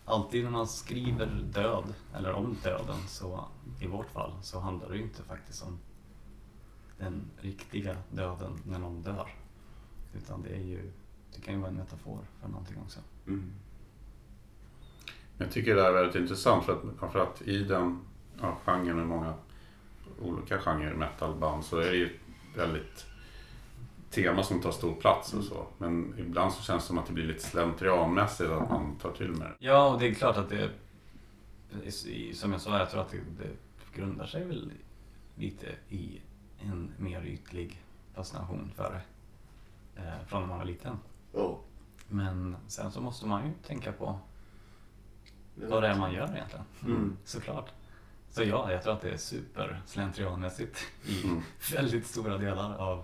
alltid när man skriver död, eller om döden, så i vårt fall, så handlar det ju inte faktiskt om den riktiga döden när någon dör. Utan det är ju, det kan ju vara en metafor för någonting också. Mm. Jag tycker det här är väldigt intressant för att, för att i den ja, genren med många olika genrer metalband så är det ju väldigt tema som tar stor plats och så. Men ibland så känns det som att det blir lite slentrianmässigt att man tar till med det. Ja, och det är klart att det, som jag sa, jag tror att det, det grundar sig väl lite i en mer ytlig fascination för det. Eh, från när man var liten. Ja. Men sen så måste man ju tänka på vad det är man gör egentligen. Mm. Såklart. Så ja, jag tror att det är super slentrianmässigt i Mm. (laughs) väldigt stora delar av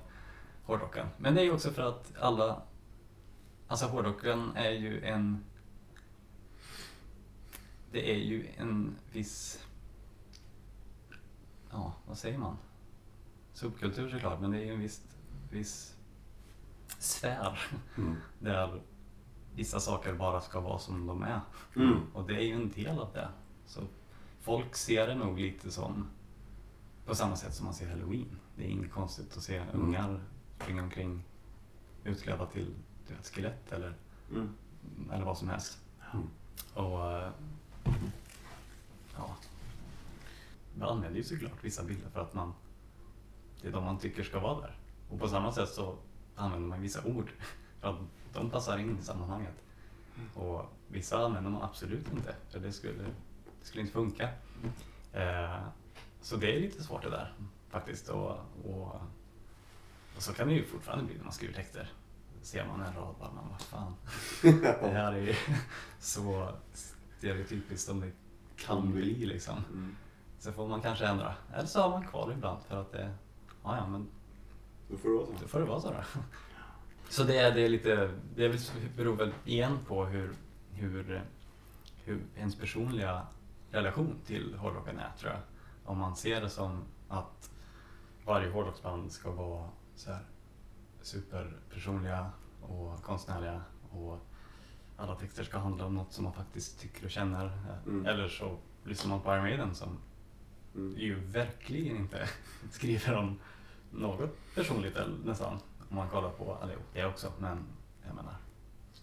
hårdrocken. Men det är ju också för att alla... Alltså hårdrocken är ju en... Det är ju en viss... Ja, vad säger man? Subkultur såklart, men det är ju en viss, viss sfär Mm. där vissa saker bara ska vara som de är. Mm. Och det är ju en del av det. Så folk ser det nog lite som på samma sätt som man ser halloween. Det är inget konstigt att se ungar springa omkring utklädda till vet, skelett eller, Mm. eller vad som helst. Mm. Och eh, ja, man använder ju såklart vissa bilder för att man det är de man tycker ska vara där. Och på samma sätt så använder man vissa ord för att de passar in i sammanhanget. Och vissa använder man absolut inte, för det skulle, det skulle inte funka. Eh, så det är lite svårt det där faktiskt. Och, och, och så kan det ju fortfarande bli när man skriver texter. Ser man en rad bara, man vad fan. (laughs) Det här är ju (laughs) så stereotypiskt som det kan bli liksom. Mm. Så får man kanske ändra. Eller så har man kvar det ibland för att det, ja ja men Då får det vara så. då får det vara så då. Så det är, det är lite, det beror väl igen på hur, hur, hur ens personliga relation till hårdrocken är tror jag. Om man ser det som att varje hårdrocksband ska vara så här superpersonliga och konstnärliga och alla texter ska handla om något som man faktiskt tycker och känner. Mm. Eller så lyssnar man på Iron Maiden som Mm. ju verkligen inte (laughs) skriver om något personligt eller nästan. Om man kollar på, allihop, det också, men jag menar.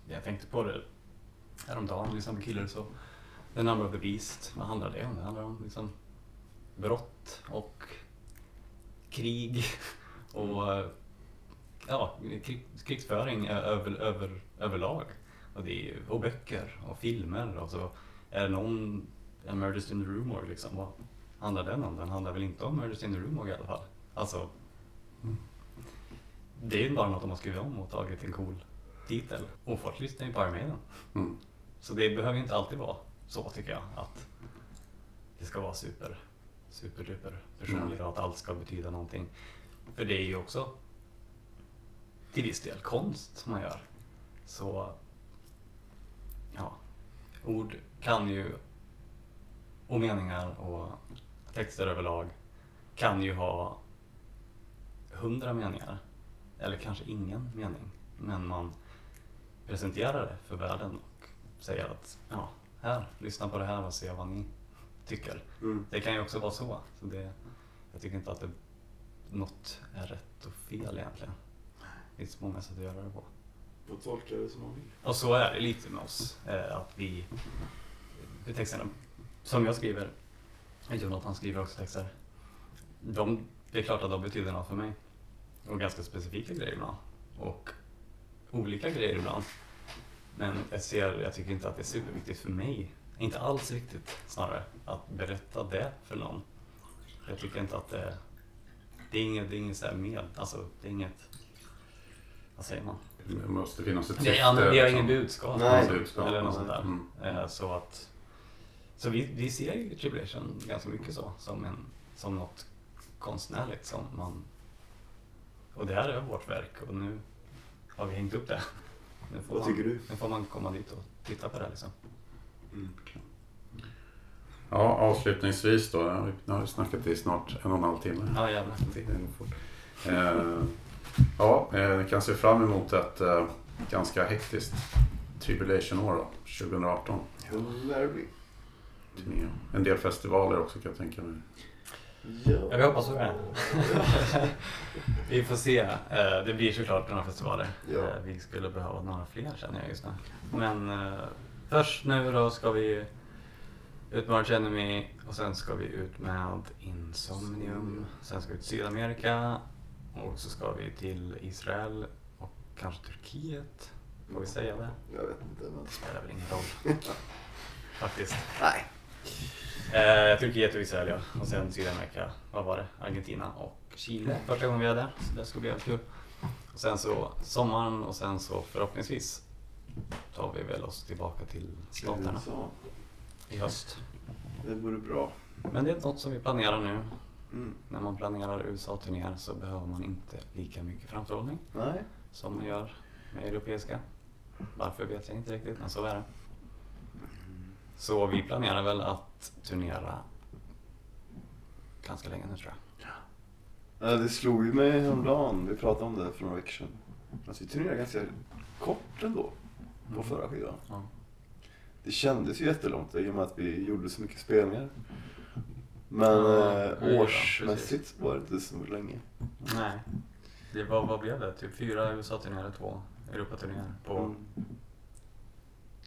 Jag tänkte på det häromdagen, liksom på så. och The Number of the Beast. Vad handlar det om? Det handlar om liksom brott och krig (laughs) och ja, krig, krigsföring över, över, överlag. Och, det är, och böcker och filmer och så är det någon, en Murders in the Room liksom, vad handlar den om? Den handlar väl inte om Murders in the Room i alla fall. Alltså, mm det är ju bara något de har skrivit om och tagit en cool titel. Och folk lyssnar ju på Iron Maiden. Mm. Så det behöver ju inte alltid vara så tycker jag. Att det ska vara super, super duper personligt och att allt ska betyda någonting. För det är ju också till viss del konst man gör. Så ja, ord kan ju och meningar och texter överlag kan ju ha hundra meningar. Eller kanske ingen mening. Men man presenterar det för världen och säger att ja, här, lyssna på det här och se vad ni tycker. Mm. Det kan ju också vara så. så det, jag tycker inte att det, något är rätt och fel egentligen. Det finns många sätt att göra det på. Får tolka det som man vill. Och så är det lite med oss. Eh, att vi, texterna som jag skriver, Jonathan skriver också texter. De, det är klart att de betyder något för mig. Och ganska specifika grejer ibland. Och olika grejer ibland. Men jag, ser, jag tycker inte att det är superviktigt för mig. Inte alls viktigt snarare. Att berätta det för någon. Jag tycker inte att det, det är inget, det är inget så här med, alltså det är inget, vad säger man? Det måste finnas ett Det syfte. är, vi har liksom. ingen budskap. Nej. Budskap, eller något sånt där. Mm. Eh, Så att så vi, vi ser ju Tribulation ganska mycket så, som, en, som något konstnärligt som man... Och det här är vårt verk och nu har vi hängt upp det. Nu får, Vad man, tycker du? nu får man komma dit och titta på det liksom. Mm. Ja, avslutningsvis då. Nu har vi- snackat i snart en och en halv timme. Ja, jävlar. Tiden går fort. Eh, ja, eh, ni kan se fram emot ett eh, ganska hektiskt Tribulation-år då, 2018. Det lär det bli. En del festivaler också kan jag tänka mig. Ja, Ja. vi hoppas på det. (laughs) vi får se. Eh, Det blir såklart några festivaler. Ja. Eh, Vi skulle behöva några fler känner jag just nu. Men eh, först nu då ska vi ut med Arch Enemy och sen ska vi ut med Insomnium. Sen ska vi till Sydamerika och så ska vi till Israel och kanske Turkiet. Får vi säga det? Jag vet inte. Men... Det spelar väl ingen roll. (laughs) Faktiskt. Nej. Eh, Turkiet och Israel ja. Och sen Sydamerika, vad var det? Argentina och Chile första gången vi är där. Så det ska bli jävligt kul. Och sen så sommaren och sen så förhoppningsvis tar vi väl oss tillbaka till staterna i höst. det vore bra. Men det är något som vi planerar nu. Mm. När man planerar USA-turnéer så behöver man inte lika mycket framförhållning Nej. som man gör med europeiska. Varför vet jag inte riktigt, men så är det. Så vi planerar väl att turnera ganska länge nu tror jag. Ja, det slog ju mig häromdagen. Vi pratade om det för några veckor sedan. Alltså vi turnerade ganska kort ändå. På förra skivan. Ja. Det kändes ju jättelångt i och med att vi gjorde så mycket spelningar. Men Ja, eh, ja, årsmässigt var det inte så länge. Nej. Det var, vad blev det? Typ fyra USA-turnéer, två Europaturnéer på Mm.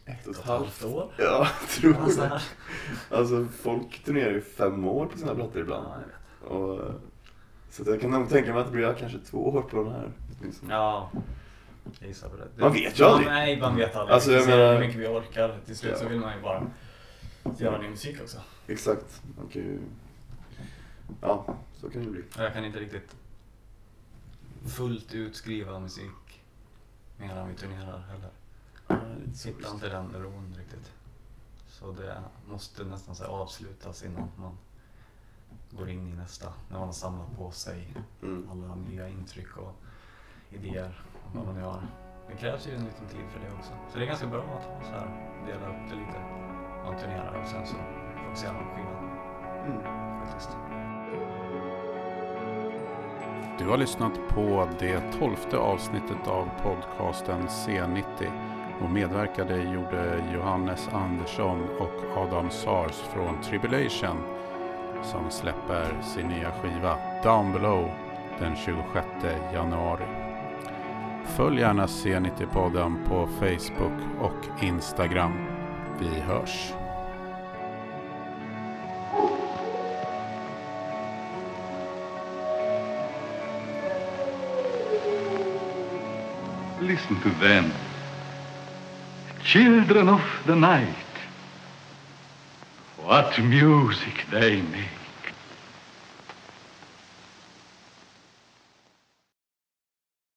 Ett och ett halvt. år? Ja, jag tror Alltså, det. Alltså folk turnerar ju fem år på sina plattor ibland. Ja, jag vet. Och, så jag kan nog tänka mig att det blir kanske två år på den här. åtminstone. Ja, jag gissar på det. det. Man vet ju aldrig. Ja, nej, man vet aldrig. Alltså, jag menar- hur mycket vi orkar. Till slut så Ja. vill man ju bara göra ny musik också. Exakt. Man kan ju... Ja, så kan det bli. Jag kan inte riktigt fullt ut skriva musik medan vi turnerar heller. Sitter inte i den ron riktigt. Så det måste nästan så avslutas innan man går in i nästa. När man har samlat på sig Mm. alla nya intryck och idéer och vad man nu har. Det krävs ju en liten tid för det också. Så det är ganska bra att ha så här, dela upp det lite. Man turnerar och sen så fokuserar man på skivan Mm. faktiskt. Du har lyssnat på det tolfte avsnittet av podcasten C90 och medverkade gjorde Johannes Andersson och Adam Sars från Tribulation som släpper sin nya skiva Down Below den 26 januari. Följ gärna C90-podden på Facebook och Instagram. Vi hörs! Listen to them. Children of the night. What music they make.